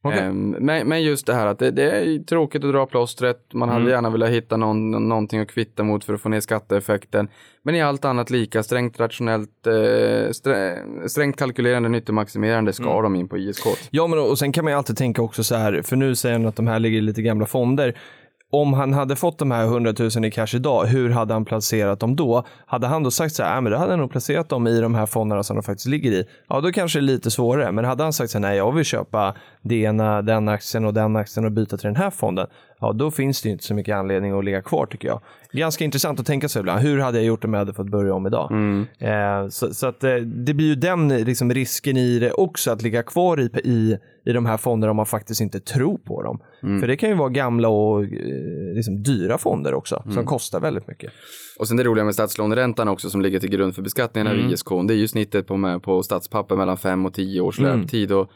S1: Okej.
S2: Ehm, men, men just det här att det, det är tråkigt att dra plåstret. Man hade gärna velat hitta någon, någonting att kvitta mot för att få ner skatteeffekten. Men i allt annat lika, strängt rationellt, eh, strä, strängt kalkylerande, nyttomaximerande ska de in på ISK.
S1: Ja, men och sen kan man ju alltid tänka också så här, för nu säger han att de här ligger i lite gamla fonder. Om han hade fått de här 100 000 i cash idag, hur hade han placerat dem då? Hade han då sagt så här, "Ja, men då hade han nog placerat dem i de här fonderna som de faktiskt ligger i. Ja, då kanske det är lite svårare. Men hade han sagt så här, nej, jag vill köpa det ena, den aktien och den aktien och byta till den här fonden. Ja, då finns det inte så mycket anledning att ligga kvar tycker jag. Ganska intressant att tänka sig ibland. Hur hade jag gjort om jag hade fått börja om idag? Eh, så, så att eh, det blir ju den liksom, risken i det också, att ligga kvar i, i, i de här fonderna om man faktiskt inte tror på dem. För det kan ju vara gamla och eh, liksom, dyra fonder också, som kostar väldigt mycket.
S2: Och sen det roliga med statslåneräntan också som ligger till grund för beskattningen av ISK, det är ju snittet på, med, på statspapper mellan 5 och 10 års löptid. Och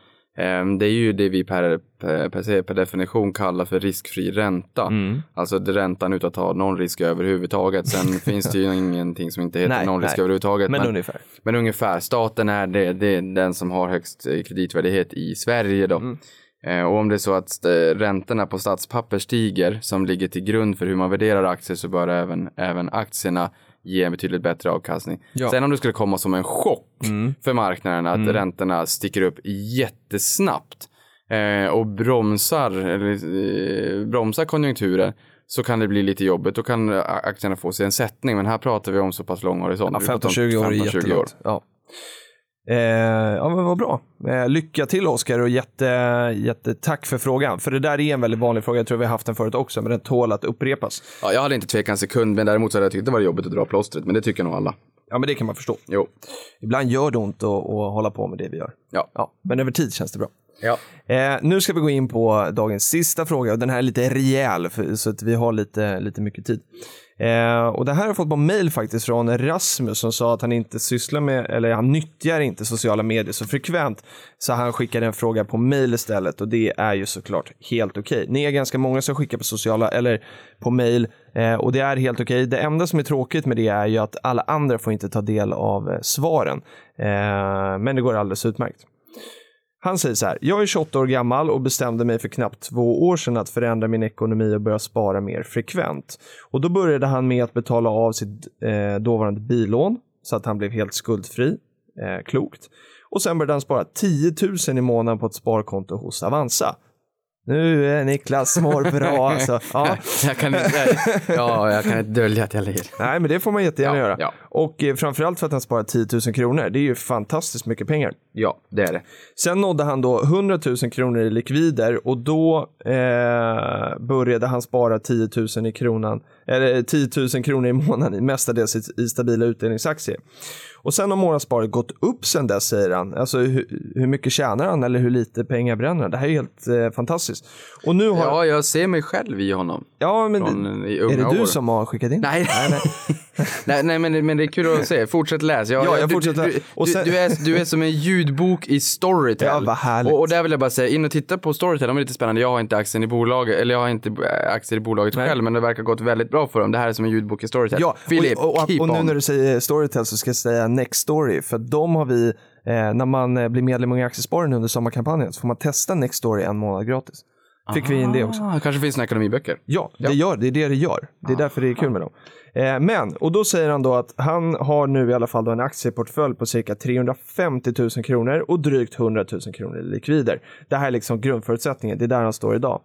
S2: Det är ju det vi per, per, per, se- per definition kallar för riskfri ränta.
S1: Mm.
S2: Alltså det räntan utan att ta någon risk överhuvudtaget. Sen finns det ju ingenting som inte heter
S1: Nej,
S2: någon risk
S1: nej.
S2: överhuvudtaget.
S1: Men
S2: Men,
S1: ungefär.
S2: men ungefär, staten är det, det är den som har högst eh, kreditvärdighet i Sverige då.
S1: Mm.
S2: Eh, och om det är så att räntorna på statspapper stiger som ligger till grund för hur man värderar aktier så bör även, även aktierna ge en betydligt bättre avkastning.
S1: Ja.
S2: Sen om det skulle komma som en chock
S1: Mm.
S2: för marknaden att räntorna sticker upp jättesnabbt eh, och bromsar, eller, eh, bromsar konjunkturen så kan det bli lite jobbigt. Då kan eh, aktierna få sig en sättning. Men här pratar vi om så pass lång horisont.
S1: Ja,
S2: Vi pratar om
S1: 15-20 år är
S2: 15-20
S1: jättelångt. Ja. Eh, ja, men vad bra. Eh, lycka till Oskar och jätte, jättetack för frågan. För det där är en väldigt vanlig fråga. Jag tror vi har haft den förut också, men den tål att upprepas.
S2: Ja, jag hade inte tvekat en sekund, men däremot så hade jag tyckt det var jobbigt att dra plåstret. Men det tycker nog alla.
S1: Ja, men det kan man förstå.
S2: Jo.
S1: Ibland gör det ont att, att hålla på med det vi gör.
S2: Ja.
S1: Ja, men över tid känns det bra.
S2: Ja.
S1: Eh, nu ska vi gå in på dagens sista fråga och den här är lite rejäl för, så att vi har lite, lite mycket tid. Eh, och det här har jag fått på mail faktiskt från Rasmus som sa att han inte sysslar med, eller han nyttjar inte sociala medier så frekvent. Så han skickade en fråga på mail istället och det är ju såklart helt okej. Ni är ganska många som skickar på sociala, eller på mail eh, och det är helt okej. Det enda som är tråkigt med det är ju att alla andra får inte ta del av eh, svaren. Eh, men det går alldeles utmärkt. Han säger så här, jag är 28 år gammal och bestämde mig för knappt två år sedan att förändra min ekonomi och börja spara mer frekvent. Och då började han med att betala av sitt eh, dåvarande billån så att han blev helt skuldfri. Eh, klokt. Och sen började han spara 10 000 i månaden på ett sparkonto hos Avanza. Nu är Niklas mår bra alltså. Ja.
S2: Jag kan inte, ja, jag kan inte dölja att jag ler.
S1: Nej, men det får man jättegärna
S2: Ja,
S1: göra.
S2: ja.
S1: Och eh, framförallt för att han sparar 10 000 kronor. Det är ju fantastiskt mycket pengar.
S2: Ja, det är det.
S1: Sen nådde han då 100 000 kronor i likvider och då eh, började han spara 10 000 i kronan, eller 10 000 kronor i månaden, mestadels i, i stabila utdelningsaktier. Och sen har månadssparet gått upp sen dess säger han. Alltså hur, hur mycket tjänar han eller hur lite pengar bränner han? Det här är helt eh, fantastiskt. Och nu har
S2: Ja, jag ser mig själv i honom.
S1: ja men
S2: Från,
S1: är det du
S2: år.
S1: som har skickat in?
S2: Nej, nej, nej. nej, men, men det är kul att se. Fortsätt läs.
S1: Ja, jag
S2: du,
S1: fortsätter.
S2: Du,
S1: Och sen-
S2: du, du, är, du är som en ljudbok i Storytel.
S1: Ja, vad härligt.
S2: Och, och där vill jag bara säga, in och titta på Storytel. De är lite spännande. Jag har inte aktien i bolaget, eller jag har inte äh, aktier i bolaget
S1: Nej.
S2: själv, men det verkar gått väldigt bra för dem. Det här är som en ljudbok i Storytel.
S1: Ja,
S2: Filip,
S1: och, och,
S2: keep
S1: och nu när du säger Storytel så ska jag säga Next Story. För de har vi, eh, när man eh, blir medlem i Aktiespararen under sommarkampanjen så får man testa Next Story en månad gratis. Fick vi in det också.
S2: Ah, kanske finns några ekonomiböcker.
S1: Ja, det gör det. är det det gör. Det är därför det är kul med dem. Eh, men, och då säger han då att han har nu i alla fall en aktieportfölj på cirka 350 000 kronor och drygt 100 000 kronor i likvider. Det här är liksom grundförutsättningen. Det är där han står idag.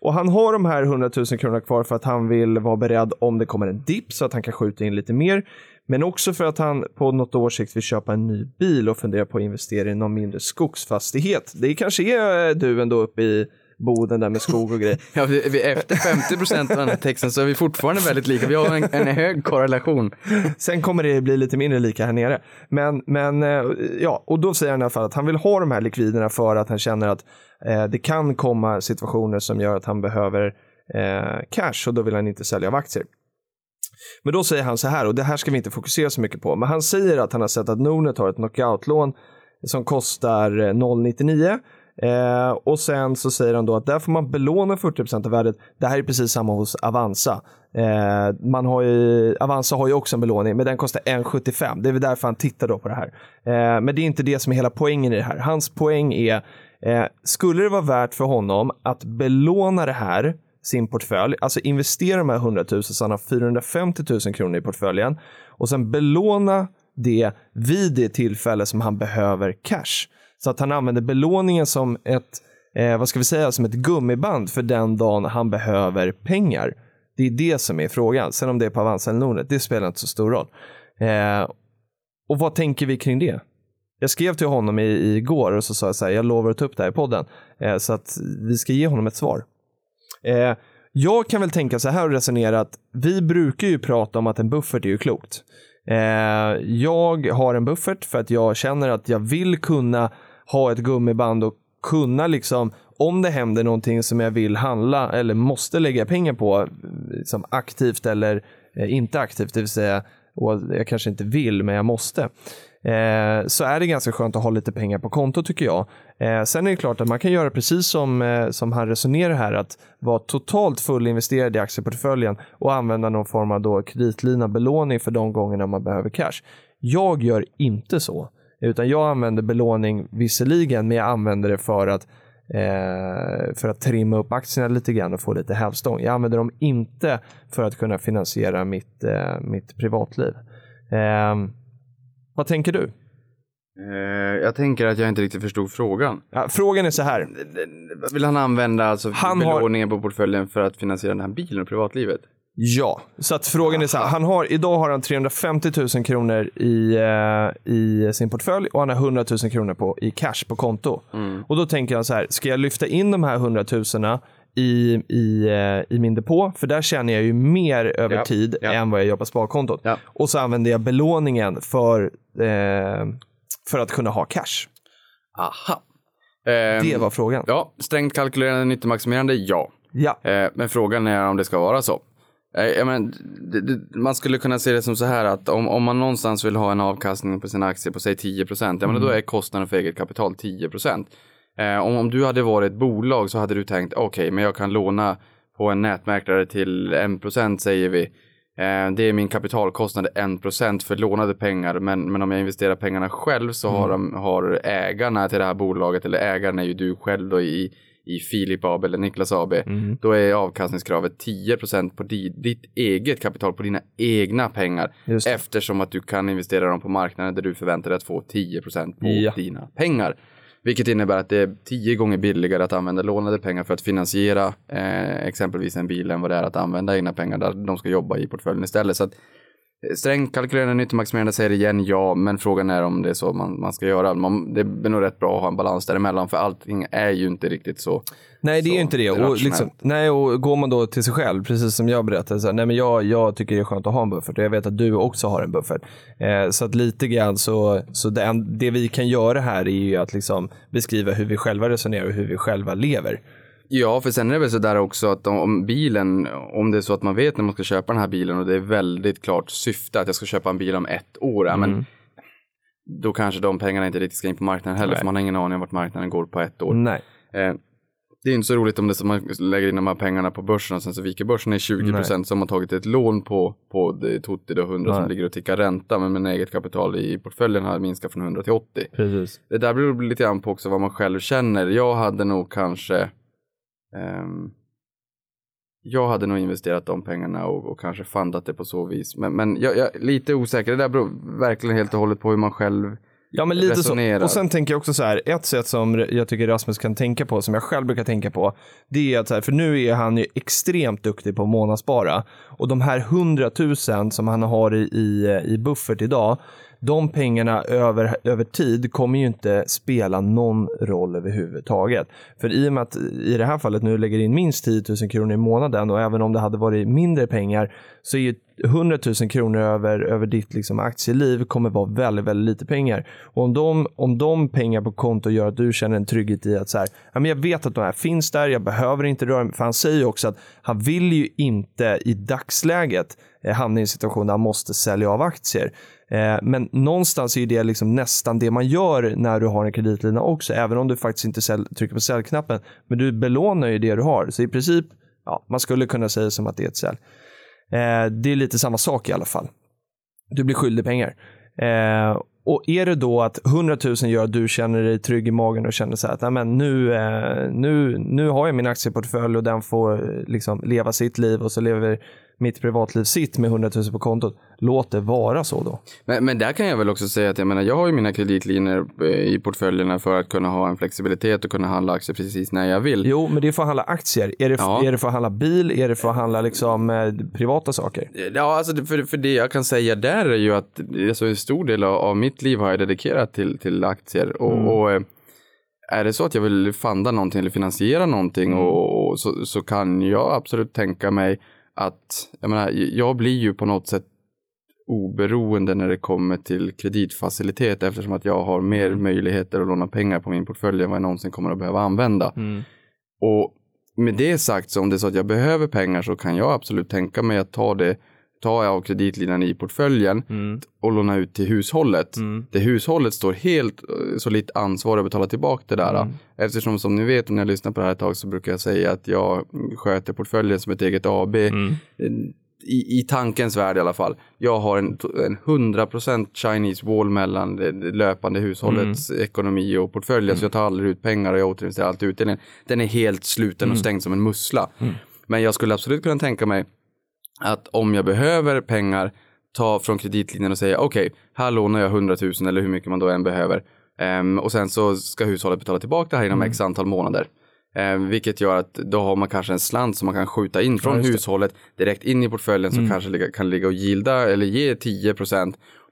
S1: Och han har de här 100 000 kronorna kvar för att han vill vara beredd om det kommer en dipp så att han kan skjuta in lite mer. Men också för att han på något års sikt vill köpa en ny bil och fundera på att investera i någon mindre skogsfastighet. Det kanske är du ändå uppe i Boden där med skog och grejer.
S2: Ja, vi, vi, efter 50 procent av den här texten så är vi fortfarande väldigt lika. Vi har en, en hög korrelation.
S1: Sen kommer det bli lite mindre lika här nere. Men, men eh, ja, och då säger han i alla fall att han vill ha de här likviderna för att han känner att eh, det kan komma situationer som gör att han behöver eh, cash och då vill han inte sälja av aktier. Men då säger han så här, och det här ska vi inte fokusera så mycket på, men han säger att han har sett att Nordnet har ett knockoutlån som kostar eh, 0,99 Eh, och sen så säger han då att där får man belåna 40% av värdet. Det här är precis samma hos Avanza. Eh, man har ju, Avanza har ju också en belåning, men den kostar 1,75. Det är väl därför han tittar då på det här. Eh, men det är inte det som är hela poängen i det här. Hans poäng är, eh, skulle det vara värt för honom att belåna det här, sin portfölj, alltså investera de här 100 000 så han har 450 000 kronor i portföljen och sen belåna det vid det tillfälle som han behöver cash. Så att han använder belåningen som ett, eh, vad ska vi säga, som ett gummiband för den dagen han behöver pengar. Det är det som är frågan. Sen om det är på Avanza eller Nordnet, det spelar inte så stor roll. Eh, och vad tänker vi kring det? Jag skrev till honom i, igår och så sa jag så här, jag lovar att ta upp det här i podden. Eh, så att vi ska ge honom ett svar. Eh, jag kan väl tänka så här och resonera att vi brukar ju prata om att en buffert är ju klokt. Eh, jag har en buffert för att jag känner att jag vill kunna ha ett gummiband och kunna liksom, om det händer någonting som jag vill handla eller måste lägga pengar på, liksom aktivt eller eh, inte aktivt, det vill säga och jag kanske inte vill men jag måste. eh, så är det ganska skönt att ha lite pengar på konto tycker jag. Eh, sen är det klart att man kan göra precis som, eh, som han resonerar här, att vara totalt fullinvesterad i aktieportföljen och använda någon form av då kreditlina belåning för de gångerna man behöver cash. Jag gör inte så, utan jag använder belåning visserligen, men jag använder det för att eh, för att trimma upp aktierna lite grann och få lite hävstång. Jag använder dem inte för att kunna finansiera mitt, eh, mitt privatliv. Eh, vad tänker du?
S2: Eh, jag tänker att jag inte riktigt förstod frågan.
S1: Ja, frågan är så här.
S2: Vill han använda alltså
S1: Han har-
S2: belåningen på portföljen för att finansiera den här bilen och privatlivet?
S1: Ja, så att frågan är så här. Han har, idag har han 350 000 kronor i, eh, i sin portfölj och han har 100 000 kronor på, i cash på konto. Och då tänker jag så här, ska jag lyfta in de här 100 000 i, i, eh, i min depå? För där tjänar jag ju mer över
S2: Ja,
S1: tid
S2: ja.
S1: än vad jag gör på sparkontot.
S2: Ja.
S1: Och så använder jag belåningen för, eh, för att kunna ha cash.
S2: Aha. Ehm,
S1: Det var frågan.
S2: Ja, strängt kalkylerande nyttomaximerande, ja.
S1: Ja.
S2: Eh, men frågan är om det ska vara så. Eh, jag men, det, det, man skulle kunna se det som så här att om, om man någonstans vill ha en avkastning på sina aktier på säg 10 procent, men då är kostnaden för eget kapital 10 procent. Eh, om, om du hade varit ett bolag så hade du tänkt okej, men jag kan låna på en nätmäklare till 1 procent säger vi. Eh, det är min kapitalkostnad 1 procent för lånade pengar, men, men om jag investerar pengarna själv så har, de, har ägarna till det här bolaget, eller ägaren är ju du själv då i, i Filip AB eller Niklas AB, då är avkastningskravet 10 procent på di, ditt eget kapital, på dina egna pengar. Eftersom att du kan investera dem på marknaden där du förväntar dig att få 10 procent på
S1: Ja.
S2: dina pengar. Vilket innebär att det är tio gånger billigare att använda lånade pengar för att finansiera eh, exempelvis en bil än vad det är att använda egna pengar där de ska jobba i portföljen istället. Så att, strängt kalkylerande nyttomaximerande säger igen ja, men frågan är om det är så man, man ska göra. Man, det är nog rätt bra att ha en balans däremellan för allting är ju inte riktigt så.
S1: Nej, det är ju inte det. Och, liksom, nej, och går man då till sig själv, precis som jag berättade, så här, nej, men jag, jag tycker det är skönt att ha en buffert och jag vet att du också har en buffert. Eh, så att lite grann så, så det, det vi kan göra här är ju att liksom beskriva hur vi själva resonerar och hur vi själva lever.
S2: Ja, för sen är det väl så där också att om, bilen, om det är så att man vet när man ska köpa den här bilen och det är väldigt klart syfte att jag ska köpa en bil om ett år, ja, men då kanske de pengarna inte riktigt ska in på marknaden heller,
S1: Nej.
S2: för man har ingen aning om vart marknaden går på ett år.
S1: Nej.
S2: Eh, det är inte så roligt om det så man lägger in de här pengarna på börsen och sen så viker börsen i 20 procent så har man tagit ett lån på, på det Tutti då 100 som
S1: Nej.
S2: ligger och tickar ränta men med eget kapital i portföljen har minskat från 100 till 80.
S1: Precis.
S2: Det där beror lite grann på också vad man själv känner. Jag hade nog kanske jag hade nog investerat de pengarna och, och kanske fundat det på så vis. Men, men jag, jag lite osäker. Det där beror verkligen helt och hållet på hur man själv
S1: Ja, men lite så.
S2: resonerar.
S1: Och sen tänker jag också så här, ett sätt som jag tycker Rasmus kan tänka på, som jag själv brukar tänka på, det är att så här, för nu är han ju extremt duktig på att månadsspara. Och de här 100 000 som han har i, i, i buffert idag, de pengarna över, över tid kommer ju inte spela någon roll överhuvudtaget. För i och med att i det här fallet nu lägger in minst 10 000 kronor i månaden och även om det hade varit mindre pengar så är ju 100 000 kronor över, över ditt liksom aktieliv kommer vara väldigt, väldigt lite pengar. Och om de, om de pengar på konto gör att du känner en trygghet i att så här, ja, men jag vet att de här finns där, jag behöver inte röra mig. För han säger ju också att han vill ju inte i dagsläget eh, hamna i en situation där han måste sälja av aktier. Eh, men någonstans är det liksom nästan det man gör när du har en kreditlina också, även om du faktiskt inte sälj, trycker på säljknappen. Men du belånar ju det du har, så i princip, ja, man skulle kunna säga som att det är ett sälj. Eh, det är lite samma sak i alla fall. Du blir skyldig pengar. Eh, och är det då att 100 000 gör att du känner dig trygg i magen och känner så här att "Nej, men nu, nu, nu har jag min aktieportfölj och den får liksom leva sitt liv och så lever mitt privatliv sitt med 100 000 på kontot. Låt det vara så då.
S2: Men, men där kan jag väl också säga att jag menar, jag har ju mina kreditlinjer eh, i portföljerna för att kunna ha en flexibilitet och kunna handla aktier precis när jag vill.
S1: Jo, men det är för att handla aktier. Är det,
S2: Ja.
S1: är det för att handla bil? Är det för att handla liksom, eh, privata saker?
S2: Ja, alltså för, för det jag kan säga där är ju att alltså, en stor del av, av mitt liv har jag dedikerat till, till aktier. Och,
S1: Mm.
S2: och eh, är det så att jag vill funda någonting eller finansiera någonting
S1: Mm.
S2: och, och så, så kan jag absolut tänka mig att, jag menar, jag blir ju på något sätt oberoende när det kommer till kreditfacilitet eftersom att jag har mer
S1: Mm.
S2: möjligheter att låna pengar på min portfölj än vad jag någonsin kommer att behöva använda. Och med det sagt, så om det är så att jag behöver pengar så kan jag absolut tänka mig att ta det tar jag av kreditlinan i portföljen och lånar ut till hushållet. Det hushållet står helt eh, solitt ansvar att betala tillbaka det där. Eftersom som ni vet om ni har lyssnat på det här ett tag så brukar jag säga att jag sköter portföljen som ett eget AB. Eh, I, I tankens värld i alla fall. Jag har en, en 100% Chinese wall mellan det, det löpande hushållets ekonomi och portföljen. Så jag tar aldrig ut pengar och jag återinvesterar allt utdelningen. Den är helt sluten och stängd som en mussla. Men jag skulle absolut kunna tänka mig att om jag behöver pengar ta från kreditlinjen och säga okej, här lånar jag 100 000 eller hur mycket man då än behöver. Ehm, och sen så ska hushållet betala tillbaka det här inom x antal månader. Ehm, vilket gör att då har man kanske en slant som man kan skjuta in från hushållet direkt in i portföljen som kanske ligga, kan ligga och gilda eller ge 10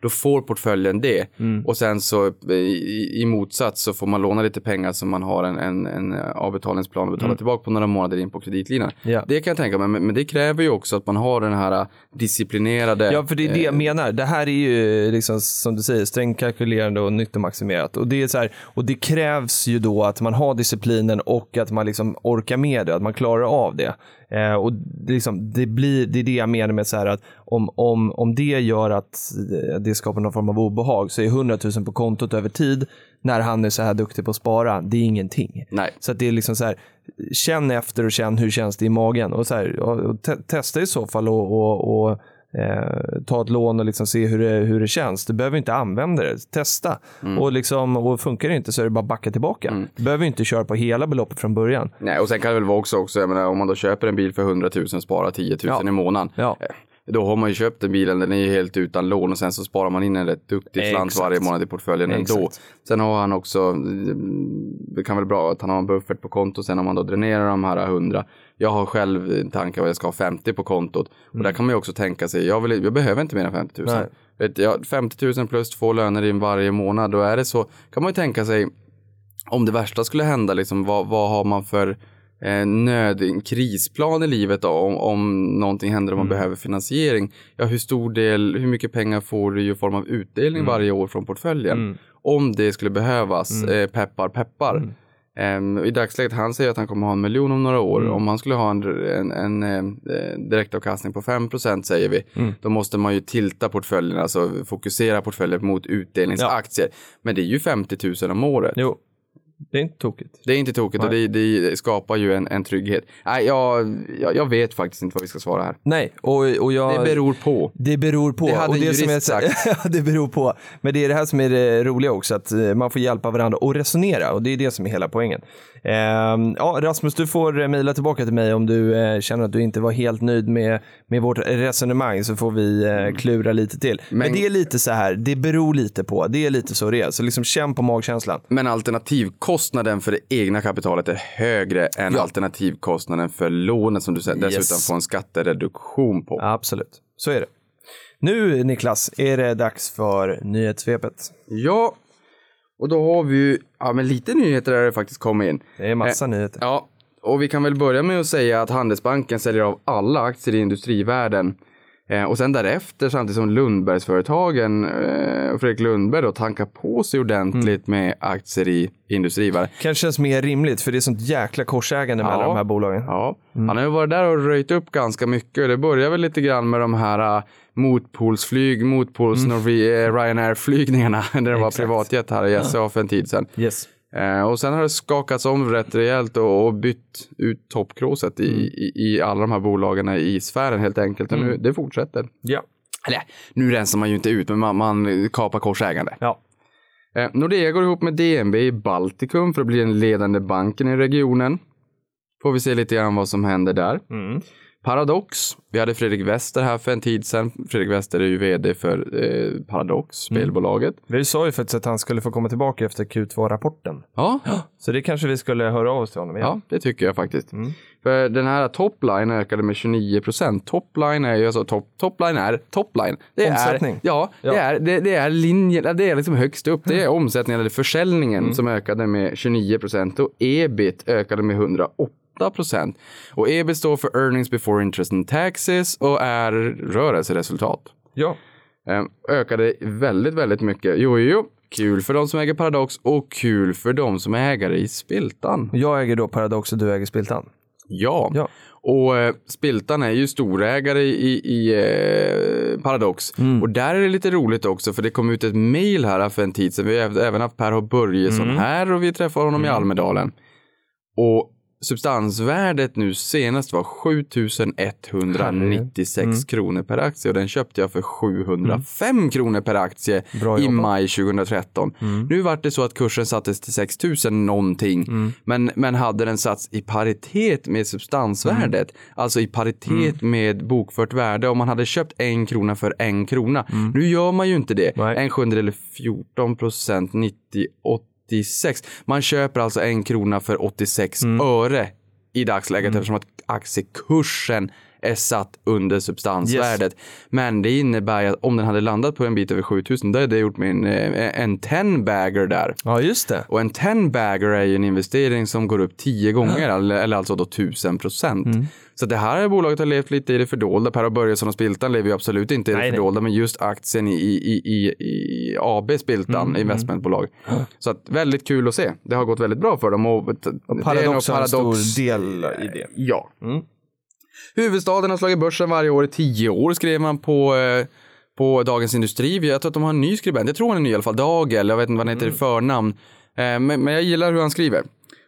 S2: Då får portföljen det. Och sen så eh, i, i motsats så får man låna lite pengar som man har en, en, en avbetalningsplan och betala tillbaka på några månader in på kreditlinan.
S1: Ja.
S2: Det kan jag tänka mig, men, men det kräver ju också att man har den här disciplinerade
S1: Ja, för det är det jag menar. Det här är ju liksom, som du säger, strängt kalkylerande och nyttomaximerat. Och det, är så här, och det krävs ju då att man har disciplinen och att man liksom orkar med det, att man klarar av det. Eh, och liksom, det, blir, det är det jag menar med så här att om, om, om det gör att eh, det skapar någon form av obehag så är 100 000 på kontot över tid när han är så här duktig på att spara, det är ingenting.
S2: Nej.
S1: Så det är liksom så här, känn efter och känn hur känns det i magen. Och, så här, och, och te testa i så fall och, och, och eh, ta ett lån och liksom se hur det, hur det känns. Du behöver inte använda det, testa. Och, liksom, och funkar det inte så är det bara att backa tillbaka. Du behöver inte köra på hela beloppet från början.
S2: Nej, och sen kan det väl vara också, också jag menar, om man då köper en bil för 100 000 sparar 10 000
S1: Ja.
S2: i månaden.
S1: Ja.
S2: Då har man ju köpt den bilen, den är ju helt utan lån och sen så sparar man in en rätt duktig slant varje månad i portföljen ändå.
S1: Exakt.
S2: Sen har han också, mm, det kan väl bra att han har en buffert på kontot sen om man då dränerar de här 100. Jag har själv en tanke att jag ska ha 50 på kontot. Och där kan man ju också tänka sig, jag, vill, jag behöver inte mer än 50 000.
S1: Nej.
S2: Vet, jag, 50 000 plus två löner in varje månad, då är det så, kan man ju tänka sig, om det värsta skulle hända, liksom, vad, vad har man för eh, nöd, en krisplan i livet då, om, om någonting händer och man behöver finansiering? Ja, hur stor del, hur mycket pengar får du i form av utdelning varje år från portföljen? Om det skulle behövas, eh, peppar peppar. Ehm, I dagsläget, han säger att han kommer ha en miljon om några år. Om man skulle ha en, en, en eh, direktavkastning på 5% säger vi, då måste man ju tilta portföljen, alltså fokusera portföljen mot utdelningsaktier. Men det är ju 50 000 om året.
S1: Jo, det är inte tokigt.
S2: Det är inte tokigt och det, det skapar ju en, en trygghet. Nej, jag, jag, jag vet faktiskt inte vad vi ska svara här.
S1: Nej, och, och jag...
S2: Det beror på.
S1: Det beror på.
S2: Det hade
S1: och
S2: en
S1: det som är,
S2: jurist sagt.
S1: Det beror på. Men det är det här som är det roliga också, att eh, man får hjälpa varandra och resonera. Och det är det som är hela poängen. Ehm, ja, Rasmus, du får eh, mejla tillbaka till mig om du eh, känner att du inte var helt nöjd med, med vårt resonemang så får vi eh, klura lite till. Men,
S2: Men-
S1: det är lite så här, det beror lite på. Det är lite så det är. Så liksom känn på magkänslan.
S2: Men alternativkostnaden för det egna kapitalet är högre än
S1: Ja.
S2: alternativkostnaden för lånet som du dessutom
S1: Yes.
S2: får en skattereduktion på.
S1: Absolut, så är det. Nu Niklas, är det dags för nyhetssvepet.
S2: Ja, och då har vi ju, ja men lite nyheter där det faktiskt kom in.
S1: Det är massa nyheter.
S2: Ja, och vi kan väl börja med att säga att Handelsbanken säljer av alla aktier i industrivärlden. Eh, och sen därefter, samtidigt som Lundbergsföretagen eh, Fredrik Lundberg då tankar på sig ordentligt med aktier i industrivärlden.
S1: Kanske känns mer rimligt för det är sånt jäkla korsägande mellan de här bolagen.
S2: Ja, han har ju varit där och röjt upp ganska mycket. Det börjar väl lite grann med de här uh, motpolsflyg, motpols Norve- eh, Ryanair-flygningarna när det var privatjet här i SA för en tid sedan.
S1: Yes.
S2: Eh, och sen har det skakats om rätt rejält och, och bytt ut toppkråset i, i, i alla de här bolagen i sfären helt enkelt. Och nu, det fortsätter.
S1: Ja.
S2: Eller, nu rensar man ju inte ut, men man, man kapar korsägande.
S1: Ja.
S2: Eh, Nordea går ihop med DNB i Baltikum för att bli den ledande banken i regionen. Får vi se lite grann vad som händer där.
S1: Mm.
S2: Paradox. Vi hade Fredrik Wester här för en tid sedan. Fredrik Wester är ju vd för eh, Paradox, spelbolaget.
S1: Vi sa ju faktiskt att han skulle få komma tillbaka efter Q2-rapporten.
S2: Ja,
S1: Så det kanske vi skulle höra av oss till honom igen.
S2: ja, det tycker jag faktiskt.
S1: Mm.
S2: För den här topline ökade med 29 procent. Topline är ju alltså top, topline är topline. Det
S1: Omsättning.
S2: Är, ja,
S1: Ja.
S2: Det, är, det, det är linjen, det är liksom högst upp. Det är omsättningen eller försäljningen
S1: Mm.
S2: som ökade med 29 procent och ebit ökade med 108 procent. Och ebit står för earnings before interest and taxes och är rörelseresultat.
S1: Ja.
S2: Eh, ökade väldigt, väldigt mycket. Jo, jo, jo. Kul för de som äger Paradox och kul för de som är ägare i Spiltan.
S1: Jag äger då Paradox och du äger Spiltan.
S2: Ja.
S1: Ja.
S2: Och eh, Spiltan är ju storägare i, i eh, Paradox. Och där är det lite roligt också för det kom ut ett mail här för en tid sedan. Vi har äv- även haft Per H. Börjesson här och vi träffade honom i Almedalen. Och substansvärdet nu senast var 7196 kronor per aktie och den köpte jag för 705 kronor per aktie
S1: Bra
S2: i
S1: jobbat.
S2: maj 2013. Nu vart det så att kursen sattes till 6000 någonting, men, men hade den satts i paritet med substansvärdet, alltså i paritet med bokfört värde, om man hade köpt en krona för en krona. Nu gör man ju inte det.
S1: Nej.
S2: En sjundedel är 14 procent, 90, 86. Man köper alltså en krona för 86 öre i dagsläget eftersom att aktiekursen är satt under substansvärdet. Men det innebär att om den hade landat på en bit över 7000, då hade jag gjort min, eh, en 10-bagger där.
S1: Ja, just det.
S2: Och en 10-bagger är ju en investering som går upp 10 gånger, eller, eller alltså då 1000 procent.
S1: Mm.
S2: Så det här bolaget har levt lite i det fördolda. Per och Börjesson och Spiltan lever ju absolut inte i det
S1: Nej, nej.
S2: fördolda, men just aktien i, i, i, i AB Spiltan,
S1: Mm,
S2: investmentbolag. Så att väldigt kul att se. Det har gått väldigt bra för dem. Och, nog
S1: Paradox har en
S2: Paradox-
S1: stor del i det.
S2: Ja. Huvudstaden har slagit börsen varje år i tio år, skrev man på, eh, på Dagens Industri. Jag tror att de har en ny skribent. Jag tror han är ny i alla fall. Dag eller jag vet inte vad han heter i förnamn. Eh, men, men jag gillar hur han skriver.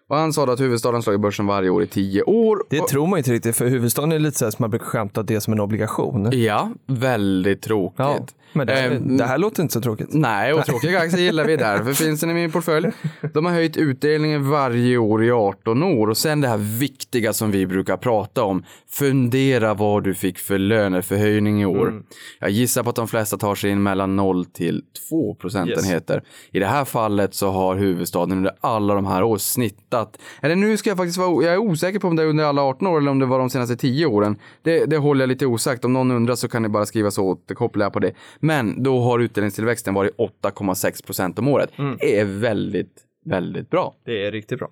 S2: Och han sa då att huvudstaden slagit börsen varje år i tio år.
S1: Det tror man inte riktigt, för huvudstaden är lite så här som man brukar skämta att det är som en obligation.
S2: Ja, väldigt tråkigt.
S1: Ja, men det, här-
S2: Eh,
S1: det här låter inte så tråkigt.
S2: Nej, och tråkiga aktier gillar vi. Därför finns den i min portfölj. De har höjt utdelningen varje år i 18 år. Och sen det här viktiga som vi brukar prata om. Fundera vad du fick för löneförhöjning i år. Jag gissar på att de flesta tar sig in mellan 0 till 2 procentenheter. I det här fallet så har huvudstaden under alla de här åren snittat. Eller nu ska jag faktiskt vara, jag är osäker på om det är under alla 18 år eller om det var de senaste 10 åren. Det, det håller jag lite osagt. Om någon undrar så kan ni bara skriva så återkopplar jag på det. Men då har utdelningstillväxten varit 8,6 procent om året. Det är väldigt, väldigt bra.
S1: Det är riktigt bra.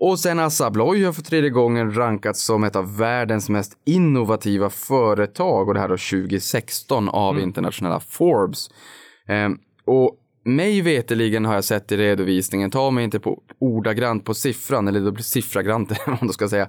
S2: Och sen Assa Abloy har för tredje gången rankats som ett av världens mest innovativa företag och det här då 2016 av internationella Forbes. Ehm, och mig veteligen har jag sett i redovisningen, ta mig inte på ordagrant på siffran, eller siffragrant om man ska säga.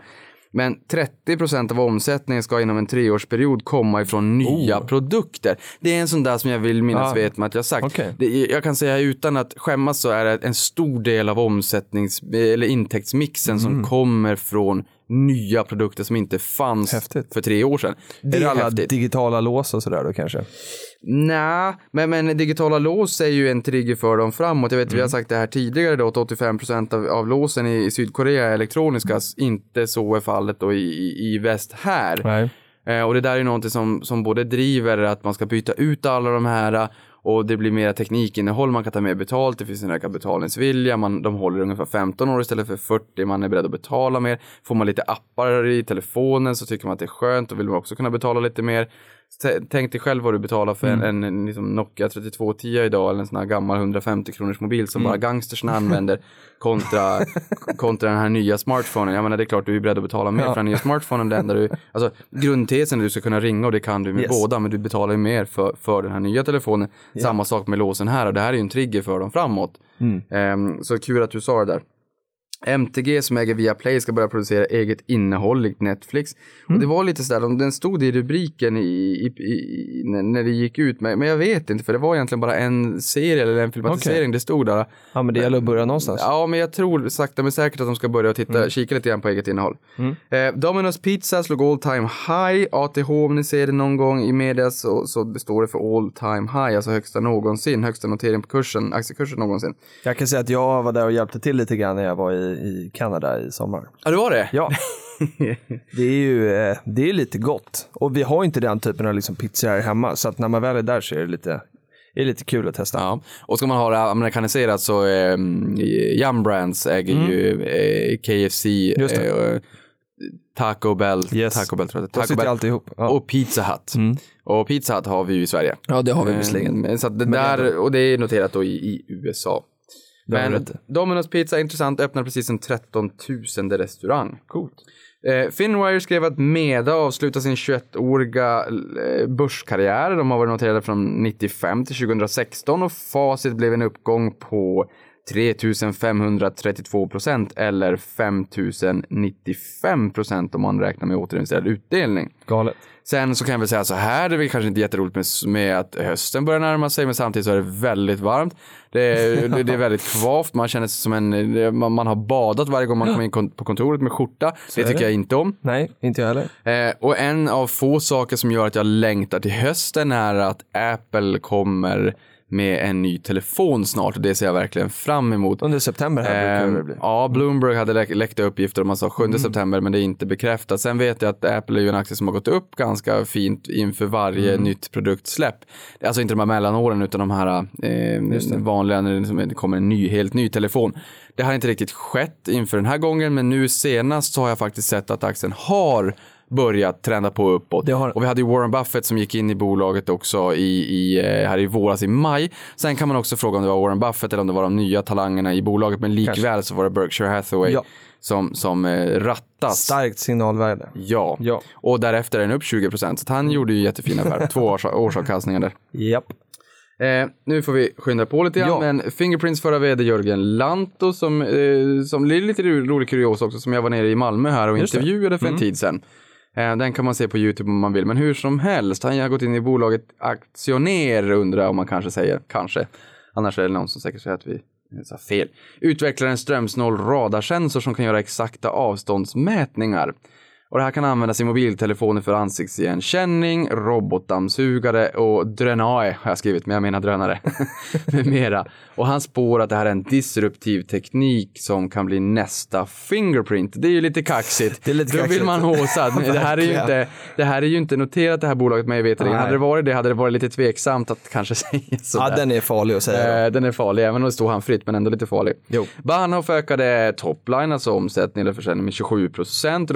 S2: Men 30 procent av omsättningen ska inom en treårsperiod komma ifrån nya produkter. Det är en sån där som jag vill minnas
S1: Ah.
S2: vet att jag sagt.
S1: Okej.
S2: Det, jag kan säga utan att skämmas så är det en stor del av omsättnings eller intäktsmixen
S1: Mm.
S2: som kommer från nya produkter som inte fanns
S1: Häftigt.
S2: för tre år sedan. Det
S1: är det alla
S2: häftigt.
S1: digitala lås och sådär då kanske?
S2: Nej, men, men digitala lås är ju en trigger för dem framåt. Jag vet, vi
S1: Mm.
S2: har sagt det här tidigare då, att 85% av, av låsen i, i Sydkorea är elektroniska. Inte så är fallet då i, i, väst här.
S1: Nej.
S2: Eh, och det där är någonting som, som både driver att man ska byta ut alla de här och det blir mera teknikinnehåll, man kan ta mer betalt, det finns en ökad betalningsvilja, man, de håller ungefär 15 år istället för 40, man är beredd att betala mer. Får man lite appar i telefonen så tycker man att det är skönt och vill man också kunna betala lite mer. Tänk dig själv vad du betalar för en, en, en liksom Nokia 3210 idag eller en sån här gammal 150 kronors mobil som bara gangstersen använder kontra, kontra den här nya smartphonen. Jag menar det är klart du är beredd att betala mer för den nya smartphonen. Det enda du, alltså grundtesen är att du ska kunna ringa och det kan du med
S1: Yes.
S2: båda men du betalar ju mer för, för den här nya telefonen. Samma sak med låsen här och det här är ju en trigger för dem framåt. Ehm, så kul att du sa det där. MTG som äger Viaplay ska börja producera eget innehåll likt Netflix. Och det var lite sådär, de- den stod i rubriken i, i, i, när- det gick ut, men, men jag vet inte för det var egentligen bara en serie eller en filmatisering det stod där.
S1: Ja, men det gäller att börja någonstans.
S2: Ja, men jag tror sakta men säkert att de ska börja titta, kika lite grann på eget innehåll. Eh, Domino's Pizza slog all time high. ATH, om ni ser det någon gång i media så, så står det för all time high, alltså högsta någonsin, högsta notering på kursen, aktiekursen någonsin.
S1: Jag kan säga att jag var där och hjälpte till lite grann när jag var i, i Kanada i sommar.
S2: Ja, det var det?
S1: Ja, det är ju eh, det är lite gott. Och vi har inte den typen av liksom pizzor här hemma, så att när man väl är där så är det lite, är lite kul att testa.
S2: Ja, och ska man ha det amerikaniserat så eh, Yum Brands äger ju eh, KFC, eh, Taco Bell,
S1: Yes.
S2: Taco Bell tror jag. Taco Bell
S1: alltid ihop. Ja.
S2: och Pizza Hut. Och Pizza Hut har vi ju i Sverige.
S1: ja, det har vi
S2: Eh,
S1: visserligen.
S2: Så det där, och det är noterat då i, i USA. Men. Domino's Pizza, intressant, öppnar precis en 13 000 restaurang. Coolt. Eh, Finwire skrev att Meda avslutar sin 21-åriga eh, börskarriär. De har varit noterade från 95 till 2016 och facit blev en uppgång på 3532 procent eller 5095 procent om man räknar med återinvesterad utdelning.
S1: Galet.
S2: Sen så kan jag väl säga så här, det är kanske inte jätteroligt med, med att hösten börjar närma sig, men samtidigt så är det väldigt varmt. Det är, det- det är väldigt kvavt, man känner sig som en, man, man har badat varje gång man kommer in på kontoret med skjorta. Det
S1: är
S2: tycker
S1: det.
S2: jag inte om.
S1: Nej, inte jag heller.
S2: Eh, och en av få saker som gör att jag längtar till hösten är att Apple kommer med en ny telefon snart och det ser jag verkligen fram emot.
S1: Under september här brukar det
S2: Ehm,
S1: bli.
S2: ja, Bloomberg hade lä- läckt uppgifter om man sa 7 september, men det är inte bekräftat. Sen vet jag att Apple är ju en aktie som har gått upp ganska fint inför varje nytt produktsläpp. Alltså inte de här mellanåren, utan de här eh, vanliga när det kommer en ny, helt ny telefon. Det har inte riktigt skett inför den här gången, men nu senast så har jag faktiskt sett att aktien har börjat trenda på uppåt.
S1: Det har-
S2: Och vi hade ju Warren Buffett som gick in i bolaget också i, i, eh, här i våras i maj. Sen kan man också fråga om det var Warren Buffett eller om det var de nya talangerna i bolaget. Men likväl så var det Berkshire Hathaway
S1: Ja.
S2: som, som eh, rattas.
S1: Starkt signalvärde.
S2: Ja.
S1: Ja.
S2: och därefter är den upp 20 procent. Så han gjorde ju jättefina affärer. Två års, årsavkastningar där.
S1: Japp.
S2: Eh, nu får vi skynda på lite grann,
S1: Ja.
S2: men Fingerprints förra vd Jörgen Lanto som, eh, som det är lite ro- rolig kurios också, som jag var nere i Malmö här och
S1: Just det.
S2: intervjuade för en tid sedan. Eh, den kan man se på YouTube om man vill, men hur som helst, han har gått in i bolaget aktionär undrar om man kanske säger, kanske. Annars är det någon som säkert säger att vi sa fel. Utvecklar en strömsnål radarsensor som kan göra exakta avståndsmätningar. Och det här kan användas i mobiltelefoner för ansiktsigenkänning, robotdammsugare och drönare har jag skrivit, men jag menar drönare. med mera. Och han spår att det här är en disruptiv teknik som kan bli nästa Fingerprint. Det är ju lite kaxigt.
S1: Det är lite
S2: Då vill
S1: kaxigt.
S2: man håsa. Det här är ju inte, det här är ju inte noterat det här bolaget mig veterligen. Hade det varit det hade det varit lite tveksamt att kanske säga sådär.
S1: Ja, den är farlig att säga.
S2: Eh, Den är farlig, även om det står han fritt, men ändå lite farlig.
S1: Jo.
S2: Bahnhof ökade topline, alltså omsättning eller försäljning med 27 procent,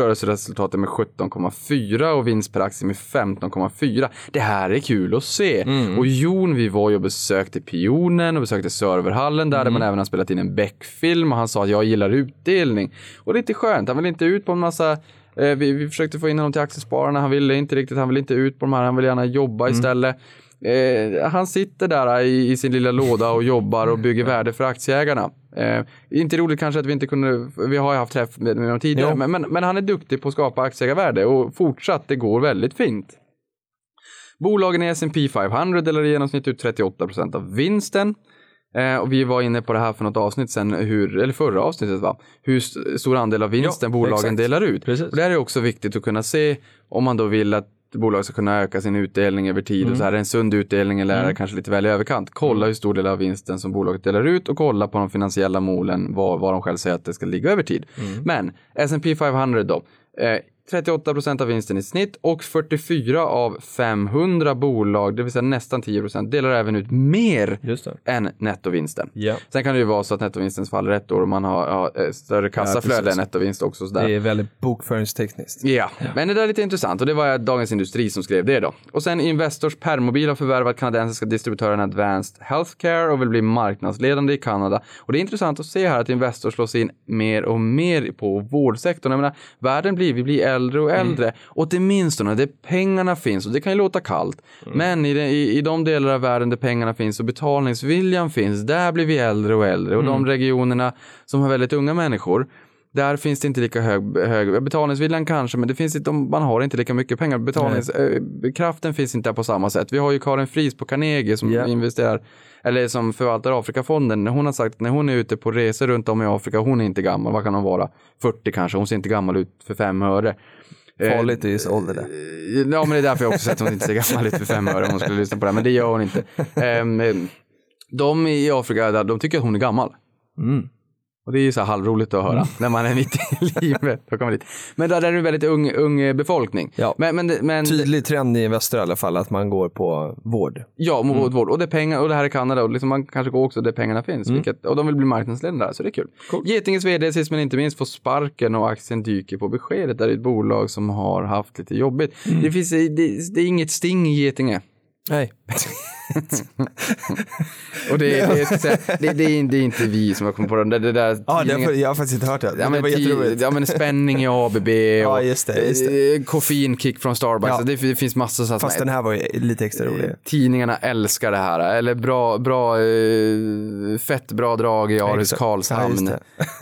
S2: rörelseresultatet med 17,4 och vinst per aktie med 15,4. Det här är kul att se.
S1: Mm.
S2: Och Jon, vi var ju och besökte Pionen och besökte serverhallen där, där
S1: Mm.
S2: man även har spelat in en Beck-film och han sa att jag gillar utdelning. Och det är lite skönt, han vill inte ut på en massa eh, vi, vi försökte få in honom till Aktiespararna, han ville inte riktigt, han vill inte ut på de här, han vill gärna jobba
S1: Mm.
S2: istället. Eh, han sitter där i, i sin lilla låda och jobbar och bygger värde för aktieägarna. Eh, inte roligt kanske att vi inte kunde, vi har ju haft träff med, honom tidigare, men, men, men han är duktig på att skapa aktieägarvärde och fortsatt, det går väldigt fint. Bolagen i S&P 500 delar i genomsnitt ut 38 procent av vinsten. Eh, och vi var inne på det här för något avsnitt sen, hur, eller förra avsnittet va? Hur st- stor andel av vinsten
S1: Ja,
S2: bolagen
S1: exakt.
S2: delar ut.
S1: Precis.
S2: Och det här är också viktigt att kunna se om man då vill att bolag ska kunna öka sin utdelning över tid och så här, är det en sund utdelning eller det kanske lite väl i överkant. Kolla hur stor del av vinsten som bolaget delar ut och kolla på de finansiella målen, vad, vad de själv säger att det ska ligga över tid. Men S&P 500 då, eh, 38 procent av vinsten i snitt och 44 av 500 bolag, det vill säga nästan 10 procent, delar även ut mer än nettovinsten.
S1: Ja.
S2: Sen kan det ju vara så att nettovinsten faller ett år och man har, har eh, större kassaflöde
S1: precis.
S2: än nettovinst också. Sådär.
S1: Det är väldigt bokföringstekniskt.
S2: Ja, men det där är lite intressant och det var Dagens Industri som skrev det då. Och sen Investors Permobil har förvärvat kanadensiska distributören Advanced Healthcare och vill bli marknadsledande i Kanada. Och det är intressant att se här att Investors slås in mer och mer på vårdsektorn. Jag menar, världen blir, vi blir äldre och äldre. Och åtminstone där pengarna finns, och det kan ju låta kallt, men i, de, i, i de delar av världen där pengarna finns och betalningsviljan finns, där blir vi äldre och äldre. Och de regionerna som har väldigt unga människor, där finns det inte lika hög, hög betalningsviljan kanske, men det finns inte, man har inte lika mycket pengar. Betalningskraften finns inte där på samma sätt. Vi har ju Karin Fries på Carnegie som
S1: Ja.
S2: investerar, eller som förvaltar Afrikafonden. Hon har sagt att när hon är ute på resor runt om i Afrika, hon är inte gammal, vad kan hon vara? 40 kanske, hon ser inte gammal ut för fem öre. Eh,
S1: Farligt i viss ålder det.
S2: Ja, men det är därför jag också sett att hon inte ser gammal ut för fem öre om hon skulle lyssna på det men det gör hon inte. Ehm, de i Afrika, där, de tycker att hon är gammal.
S1: Mm.
S2: Och det är ju så här halvroligt att höra när man är mitt i livet. Då kommer dit. Men där är det en väldigt ung, ung befolkning.
S1: Ja.
S2: Men, men, men
S1: Tydlig trend i Investor i alla fall, att man går på vård.
S2: ja,
S1: Mm.
S2: vård. Och det pengar, och det här är Kanada och liksom man kanske går också där pengarna finns.
S1: Mm.
S2: Vilket, och de vill bli marknadsledande där, så det är kul. Getinges vd sist men inte minst får sparken och aktien dyker på beskedet. Det är ett bolag som har haft lite jobbigt.
S1: Mm.
S2: Det, finns, det, det är inget sting i Getinge.
S1: Nej.
S2: Och det, det, är, det, det, är, det är inte vi som har kommit på den. Det, det där
S1: Ja, det
S2: tidningen-
S1: har, jag har faktiskt inte hört det.
S2: Ja
S1: det
S2: men,
S1: var
S2: ti-
S1: jätteroligt.
S2: ja men spänning i ABB och
S1: Ja, just det, just
S2: eh, koffeinkick från Starbucks.
S1: Ja.
S2: Det, det finns massor så att
S1: Fast den här var ju lite extra rolig.
S2: Tidningarna älskar det här. Eller bra, bra eh, fett bra drag i Aris.
S1: Ja,
S2: Karlshamn.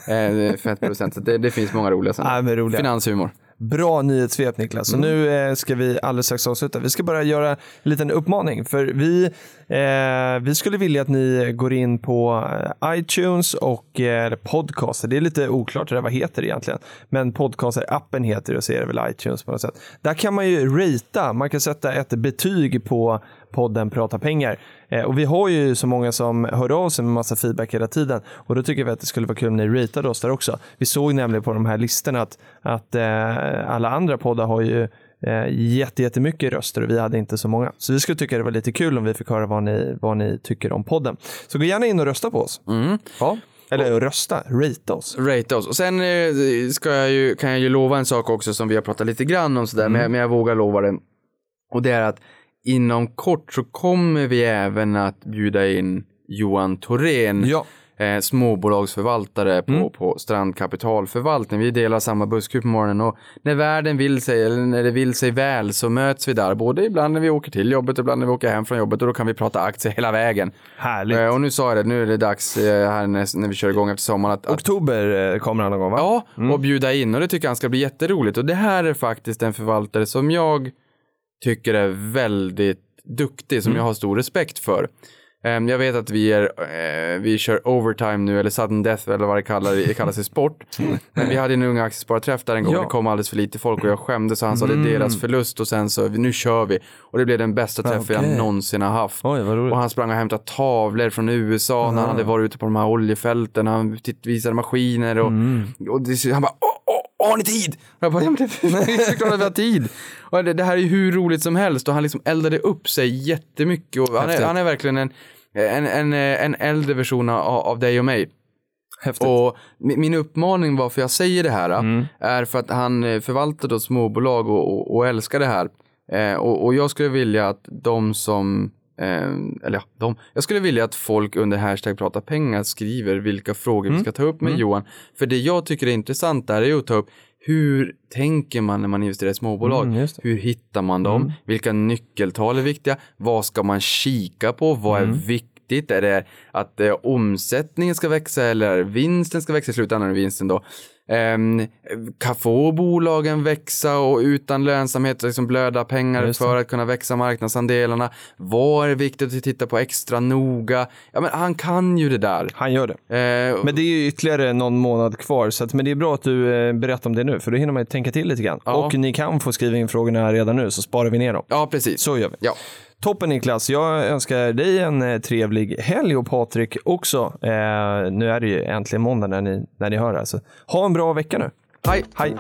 S2: eh, fett producent. Så det, det finns många roliga sådana.
S1: Ja, roliga.
S2: Finanshumor.
S1: Bra nyhetssvep Niklas. Så nu eh, ska vi alldeles strax avsluta. Vi ska bara göra en liten uppmaning. För vi, eh, vi skulle vilja att ni går in på eh, iTunes och eh, podcaster. Det är lite oklart det där, vad heter det egentligen. Men podcaster-appen heter det och så är det väl iTunes på något sätt. Där kan man ju ratea, man kan sätta ett betyg på podden Prata pengar. Eh, och vi har ju så många som hör av sig med massa feedback hela tiden och då tycker vi att det skulle vara kul om ni ratade oss där också. Vi såg nämligen på de här listorna att, att eh, alla andra poddar har ju eh, jätte, jättemycket röster och vi hade inte så många. Så vi skulle tycka det var lite kul om vi fick höra vad ni, vad ni tycker om podden. Så gå gärna in och rösta på oss. Ja. Eller rösta, rata oss.
S2: Rate oss. Och sen ska jag ju, kan jag ju lova en sak också som vi har pratat lite grann om sådär,
S1: Mm.
S2: men, jag- men jag vågar lova det. Och det är att inom kort så kommer vi även att bjuda in Johan Thorén,
S1: Ja.
S2: eh, småbolagsförvaltare på,
S1: Mm.
S2: på Strand Kapitalförvaltning. Vi delar samma busskur på morgonen och när världen vill sig, eller när det vill sig väl, så möts vi där. Både ibland när vi åker till jobbet och ibland när vi åker hem från jobbet och då kan vi prata aktier hela vägen.
S1: Härligt.
S2: Eh, och nu sa jag det, nu är det dags eh, här när, när vi kör igång efter sommaren att, att
S1: Oktober eh, kommer han någon gång va?
S2: Ja, och bjuda in och det tycker han ska bli jätteroligt. Och det här är faktiskt en förvaltare som jag tycker är väldigt duktig, som jag har stor respekt för. Ehm, Jag vet att vi, är, eh, vi kör overtime nu, eller sudden death eller vad det kallar, det kallas i sport. Men vi hade en unga aktiespararträff där en gång,
S1: Ja.
S2: det kom alldeles för lite folk och jag skämdes och han sa det är deras förlust och sen så, nu kör vi. Och det blev den bästa träffen
S1: Okej.
S2: jag någonsin har haft.
S1: Oj.
S2: Och han sprang och hämtade tavlor från USA när han hade varit ute på de här oljefälten. Han visade maskiner och, och det, han bara åh, åh, har ni tid? Och jag bara, ja men det det är klart att vi har tid. Och det, det här är hur roligt som helst och han liksom eldade upp sig jättemycket. Och han, är, han är verkligen en, en, en, en äldre version av, av dig och mig.
S1: Häftigt.
S2: Och min uppmaning varför jag säger det här
S1: Mm.
S2: är för att han eh, förvaltar då småbolag och, och, och älskar det här. Eh, och, och jag skulle vilja att de som, eller ja, de, jag skulle vilja att folk under hashtag prata pengar skriver vilka frågor
S1: Mm.
S2: vi ska ta upp med Johan. För det jag tycker är intressant där är att ta upp hur tänker man när man investerar i småbolag?
S1: Mm.
S2: Hur hittar man dem? Vilka nyckeltal är viktiga? Vad ska man kika på? Vad är viktigt? Är det att eh, omsättningen ska växa eller vinsten ska växa i slutändan vinsten då? Um, kan få bolagen växa och utan lönsamhet liksom blöda pengar för att kunna växa marknadsandelarna? Vad är viktigt att titta på extra noga? Ja, men han kan ju det där.
S1: Han gör det.
S2: Eh,
S1: Men det är ju ytterligare någon månad kvar, så att, men det är bra att du eh, berättar om det nu, för då hinner man ju tänka till lite grann.
S2: Ja.
S1: Och ni kan få skriva in frågorna redan nu, så sparar vi ner dem.
S2: ja, precis.
S1: Så gör vi.
S2: Ja.
S1: Toppen Niklas, jag önskar dig en eh, trevlig helg och Patrik också. Eh, nu är det ju äntligen måndag när ni, när ni hör det här, så ha en bra vecka nu.
S2: Hej.
S1: Hej!